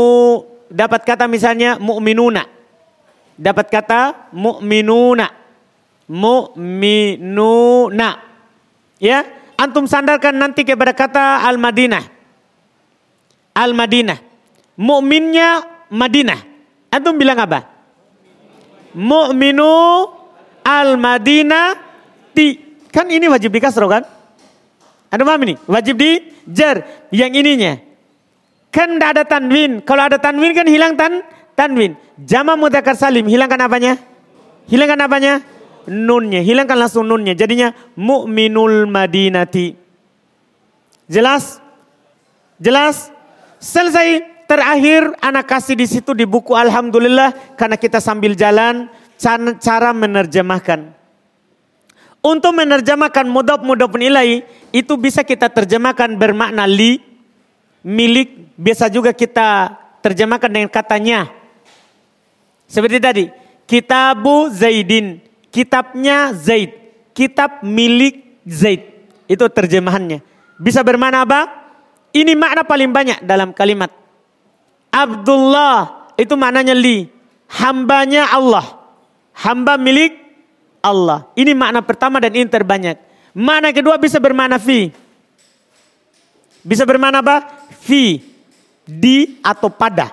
dapat kata misalnya mu'minuna. Dapat kata mu'minuna. Mu'minuna. Ya, antum sandarkan nanti kepada kata Al-Madinah. Al-Madinah. Mu'minnya Madinah. Antum bilang apa? Mu'minu Al-Madinah di kan ini wajib dikasro kan? Ada paham ini? Wajib di jar yang ininya. Kan tidak ada tanwin. Kalau ada tanwin kan hilang tan tanwin. Jama mudakar salim hilangkan apanya? Hilangkan apanya? Nunnya. Hilangkan langsung nunnya. Jadinya mu'minul madinati. Jelas? Jelas? Selesai. Terakhir anak kasih di situ di buku Alhamdulillah karena kita sambil jalan cara menerjemahkan. Untuk menerjemahkan mudab mudab nilai itu bisa kita terjemahkan bermakna li, milik biasa juga kita terjemahkan dengan katanya. Seperti tadi, kitabu Zaidin, kitabnya Zaid, kitab milik Zaid. Itu terjemahannya. Bisa bermana apa? Ini makna paling banyak dalam kalimat. Abdullah itu maknanya li. hambanya Allah. Hamba milik Allah. Ini makna pertama dan ini terbanyak. Makna kedua bisa bermakna fi. Bisa bermakna apa? Fi. Di atau pada.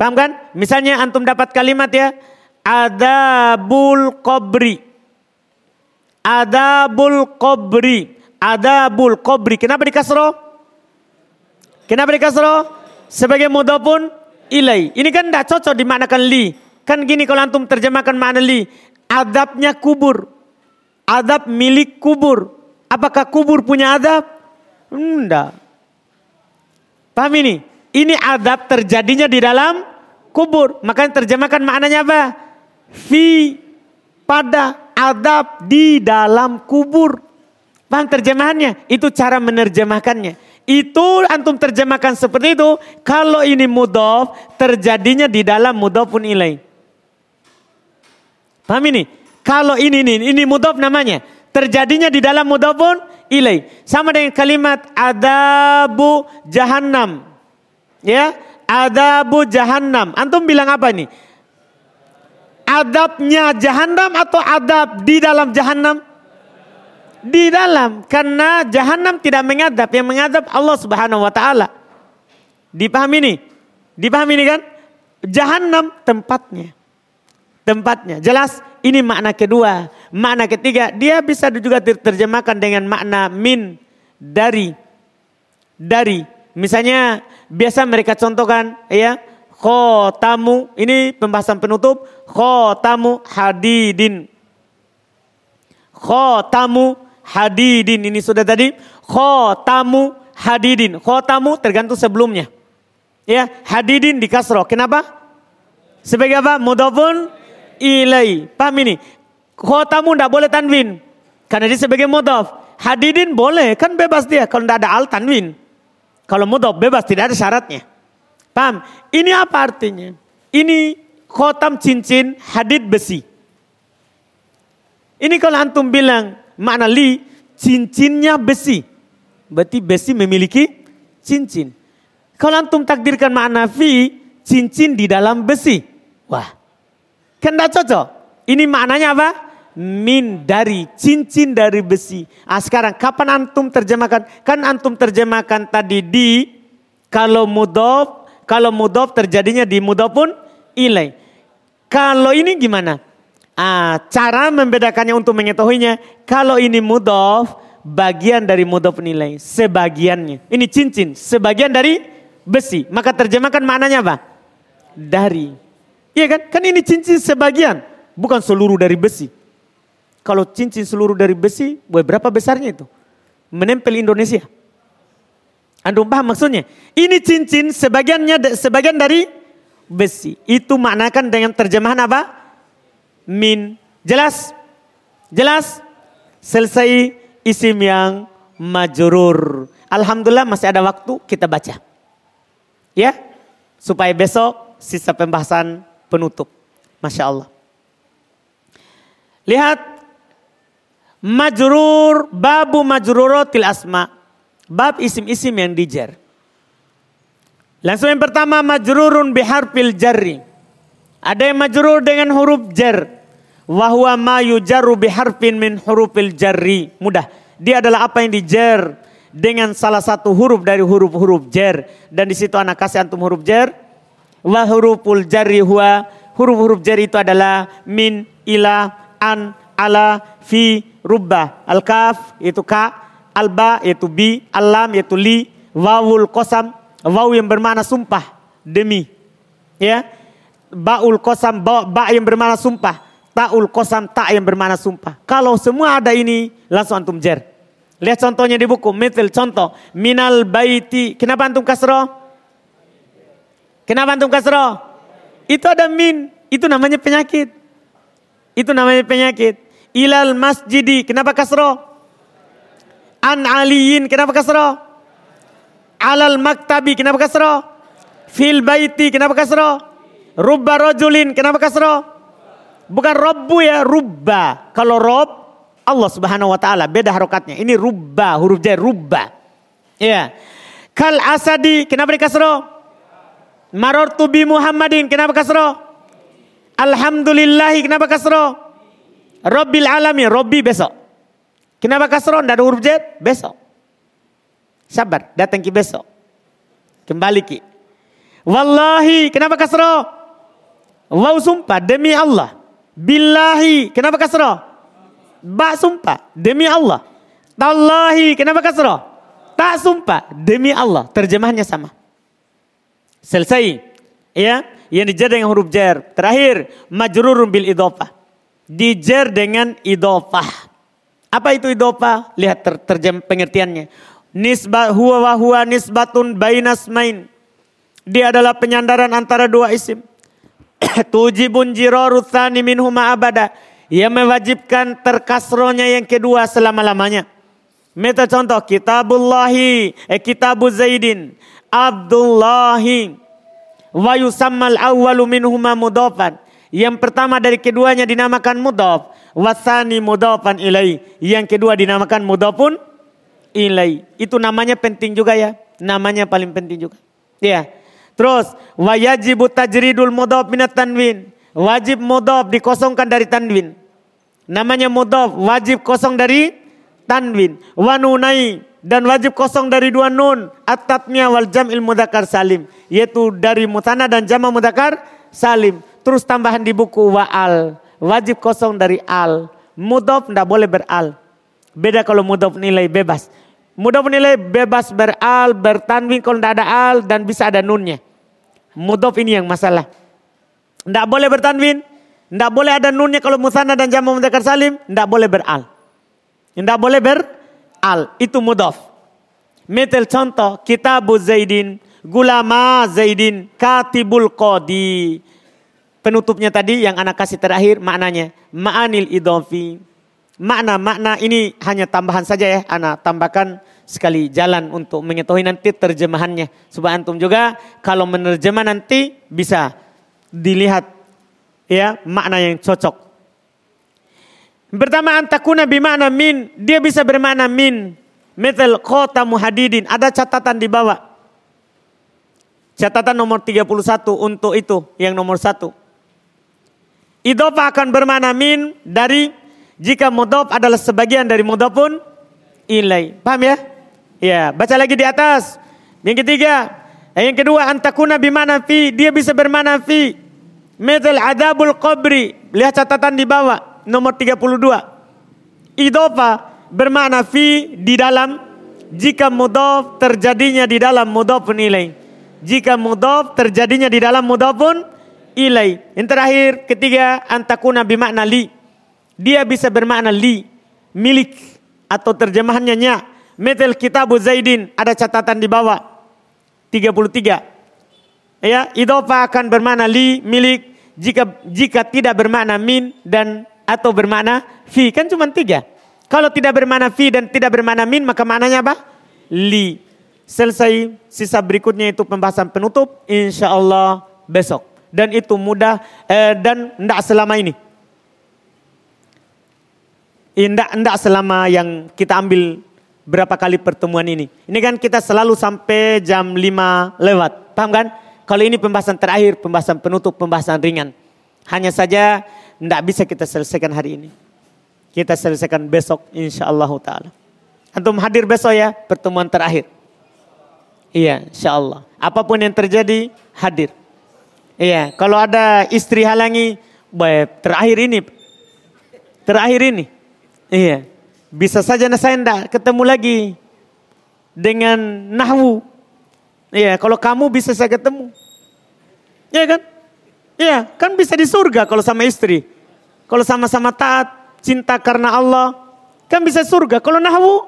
Paham kan? Misalnya antum dapat kalimat ya. Adabul kobri. Adabul kobri. Adabul kobri. Kenapa dikasro? Kenapa dikasro? Sebagai mudopun ilai. Ini kan tidak cocok dimaknakan li. Kan gini kalau antum terjemahkan makna li. Adabnya kubur. Adab milik kubur. Apakah kubur punya adab? Enggak. Paham ini? Ini adab terjadinya di dalam kubur. Makanya terjemahkan maknanya apa? Fi pada adab di dalam kubur. Paham terjemahannya? Itu cara menerjemahkannya. Itu antum terjemahkan seperti itu. Kalau ini mudof, terjadinya di dalam pun ilai. Paham ini? Kalau ini ini ini mudof namanya. Terjadinya di dalam pun ilai. Sama dengan kalimat adabu jahannam. Ya, adabu jahannam. Antum bilang apa ini? Adabnya jahannam atau adab di dalam jahannam? Di dalam. Karena jahannam tidak mengadab. Yang mengadab Allah subhanahu wa ta'ala. Dipahami ini? Dipahami ini kan? Jahannam tempatnya. Tempatnya. Jelas? Ini makna kedua. Makna ketiga, dia bisa juga diterjemahkan dengan makna min dari dari. Misalnya biasa mereka contohkan ya khotamu ini pembahasan penutup khotamu hadidin. Khotamu hadidin ini sudah tadi khotamu hadidin. Khotamu tergantung sebelumnya. Ya, hadidin di kasroh. Kenapa? Sebagai apa? Mudafun ilai. Paham ini? Khotamu tidak boleh tanwin. Karena dia sebagai mudaf. Hadidin boleh, kan bebas dia. Kalau tidak ada al tanwin. Kalau mudaf bebas, tidak ada syaratnya. Paham? Ini apa artinya? Ini khotam cincin, hadid besi. Ini kalau antum bilang makna li, cincinnya besi. Berarti besi memiliki cincin. Kalau antum takdirkan makna fi, cincin di dalam besi. Wah, Kan tidak cocok. Ini maknanya apa? Min dari, cincin dari besi. Ah sekarang kapan antum terjemahkan? Kan antum terjemahkan tadi di, kalau mudof, kalau mudof terjadinya di mudof pun ilai. Kalau ini gimana? Ah, cara membedakannya untuk mengetahuinya, kalau ini mudof, bagian dari mudof nilai, sebagiannya. Ini cincin, sebagian dari besi. Maka terjemahkan maknanya apa? Dari. Iya kan? Kan ini cincin sebagian, bukan seluruh dari besi. Kalau cincin seluruh dari besi, berapa besarnya itu? Menempel Indonesia. Anda paham maksudnya? Ini cincin sebagiannya sebagian dari besi. Itu maknakan dengan terjemahan apa? Min. Jelas? Jelas? Selesai isim yang majurur. Alhamdulillah masih ada waktu kita baca. Ya? Supaya besok sisa pembahasan penutup. Masya Allah. Lihat. Majrur, babu majrurotil asma. Bab isim-isim yang dijar. Langsung yang pertama majrurun biharfil jarri. Ada yang majrur dengan huruf jar. Wahwa ma yujarru biharfin min hurufil jarri. Mudah. Dia adalah apa yang dijar dengan salah satu huruf dari huruf-huruf jar. Dan di situ anak kasih antum huruf jar Wa huruful jarri huwa huruf-huruf jari itu adalah min, ila, an, ala, fi, rubba. Al-kaf itu ka, al-ba yaitu bi, al-lam yaitu li, wawul kosam, waw yang bermakna sumpah, demi. Ya. Ba'ul kosam, ba, ba yang bermakna sumpah. Ta'ul kosam, ta yang bermakna sumpah. Kalau semua ada ini, langsung antum jer. Lihat contohnya di buku. Metil contoh. Minal baiti. Kenapa antum kasroh? Kenapa antum kasroh? Itu ada min. Itu namanya penyakit. Itu namanya penyakit. Ilal masjidi. Kenapa kasroh? An aliyin. Kenapa kasroh? Alal maktabi. Kenapa kasroh? Fil baiti. Kenapa kasroh? Rubba rojulin. Kenapa kasroh? Bukan robbu ya. Rubba. Kalau rob. Allah subhanahu wa ta'ala. Beda harokatnya. Ini rubba. Huruf j Rubba. Ya. Kal asadi. Kenapa dikasroh? Marortu Muhammadin. Kenapa kasroh? Alhamdulillahi kenapa kasro? Rabbil alamin, Robbi besok. Kenapa kasro? Tidak ada huruf jet? Besok. Sabar, datang ki besok. Kembali ki. Wallahi, kenapa kasro? Wow sumpah, demi Allah. Billahi, kenapa kasro? Ba sumpah, demi Allah. Tallahi, kenapa kasro? Tak sumpah, demi Allah. Terjemahnya sama. Selesai. Ya, yang dijer dengan huruf jer. Terakhir, majrurun bil idofah. Dijer dengan idofah. Apa itu idofah? Lihat ter terjem pengertiannya. Nisbah huwa wa huwa nisbatun bainas main. Dia adalah penyandaran antara dua isim. *coughs* Tujibun jiraru thani minhuma abada. Ia mewajibkan terkasronya yang kedua selama-lamanya. Meta contoh kitabullahi, eh, kitabu Zaidin, Abdullahi, wa yusammal awwalu minhuma mudofan. Yang pertama dari keduanya dinamakan mudof. Wasani mudofan ilai. Yang kedua dinamakan mudofun ilai. Itu namanya penting juga ya. Namanya paling penting juga. Ya. Terus wajibu tajridul mudof minat tanwin. Wajib mudof dikosongkan dari tanwin. Namanya mudof wajib kosong dari tanwin. Wanunai dan wajib kosong dari dua nun at-tatmiyah wal jam'il mudzakkar salim yaitu dari mutana dan jama mudzakkar salim. Terus tambahan di buku wa'al wajib kosong dari al. Mudhof tidak boleh beral beda kalau mudhof nilai bebas. Mudhof nilai bebas beral bertanwin kalau tidak ada al dan bisa ada nunnya. Mudhof ini yang masalah. Tidak boleh bertanwin tidak boleh ada nunnya kalau mutana dan jama mudzakkar salim tidak boleh beral tidak boleh ber al itu mudaf. Metel contoh kitabu Zaidin, gulama Zaidin, katibul qadi. Penutupnya tadi yang anak kasih terakhir maknanya ma'anil idofi. Makna-makna ini hanya tambahan saja ya, anak tambahkan sekali jalan untuk mengetahui nanti terjemahannya. Supaya antum juga kalau menerjemah nanti bisa dilihat ya makna yang cocok. Pertama antakuna bimakna min. Dia bisa bermakna min. Metal kota muhadidin. Ada catatan di bawah. Catatan nomor 31 untuk itu. Yang nomor satu. Idofa akan bermakna min dari jika mudhof adalah sebagian dari mudhofun ilai. Paham ya? Ya, baca lagi di atas. Yang ketiga, yang kedua antakuna bimana fi, dia bisa bermakna fi. Metal adabul qabri. Lihat catatan di bawah nomor 32. Idofa bermakna fi di dalam jika mudhof terjadinya di dalam mudhofun ilai. Jika mudhof terjadinya di dalam mudhofun ilai. Yang terakhir ketiga antakuna bermakna li. Dia bisa bermakna li, milik atau terjemahannya nya. Metel kitabu Zaidin ada catatan di bawah 33. Ya, idofa akan bermakna li, milik jika jika tidak bermakna min dan atau bermakna fi kan cuma tiga. Kalau tidak bermakna fi dan tidak bermakna min maka maknanya apa? Li. Selesai sisa berikutnya itu pembahasan penutup insya Allah besok. Dan itu mudah eh, dan tidak selama ini. Tidak, selama yang kita ambil berapa kali pertemuan ini. Ini kan kita selalu sampai jam 5 lewat. Paham kan? Kalau ini pembahasan terakhir, pembahasan penutup, pembahasan ringan. Hanya saja tidak bisa kita selesaikan hari ini. Kita selesaikan besok insya Allah ta'ala. Antum hadir besok ya pertemuan terakhir. Iya insya Allah. Apa pun yang terjadi hadir. Iya kalau ada istri halangi. Baik terakhir ini. Terakhir ini. Iya. Bisa saja saya tidak ketemu lagi. Dengan nahwu. Iya kalau kamu bisa saya ketemu. Iya kan? Iya, kan bisa di surga kalau sama istri. Kalau sama-sama taat, cinta karena Allah, kan bisa surga. Kalau nahwu,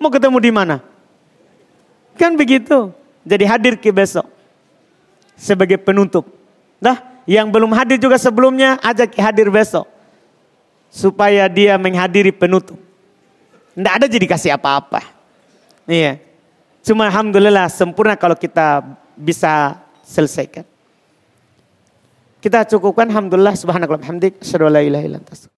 mau ketemu di mana? Kan begitu. Jadi hadir ke besok. Sebagai penutup. Nah, yang belum hadir juga sebelumnya, ajak hadir besok. Supaya dia menghadiri penutup. Tidak ada jadi kasih apa-apa. Iya. Cuma Alhamdulillah sempurna kalau kita bisa selesaikan. Kita cukupkan. Alhamdulillah subhanakallah hamdik asyhadu la ilaha illa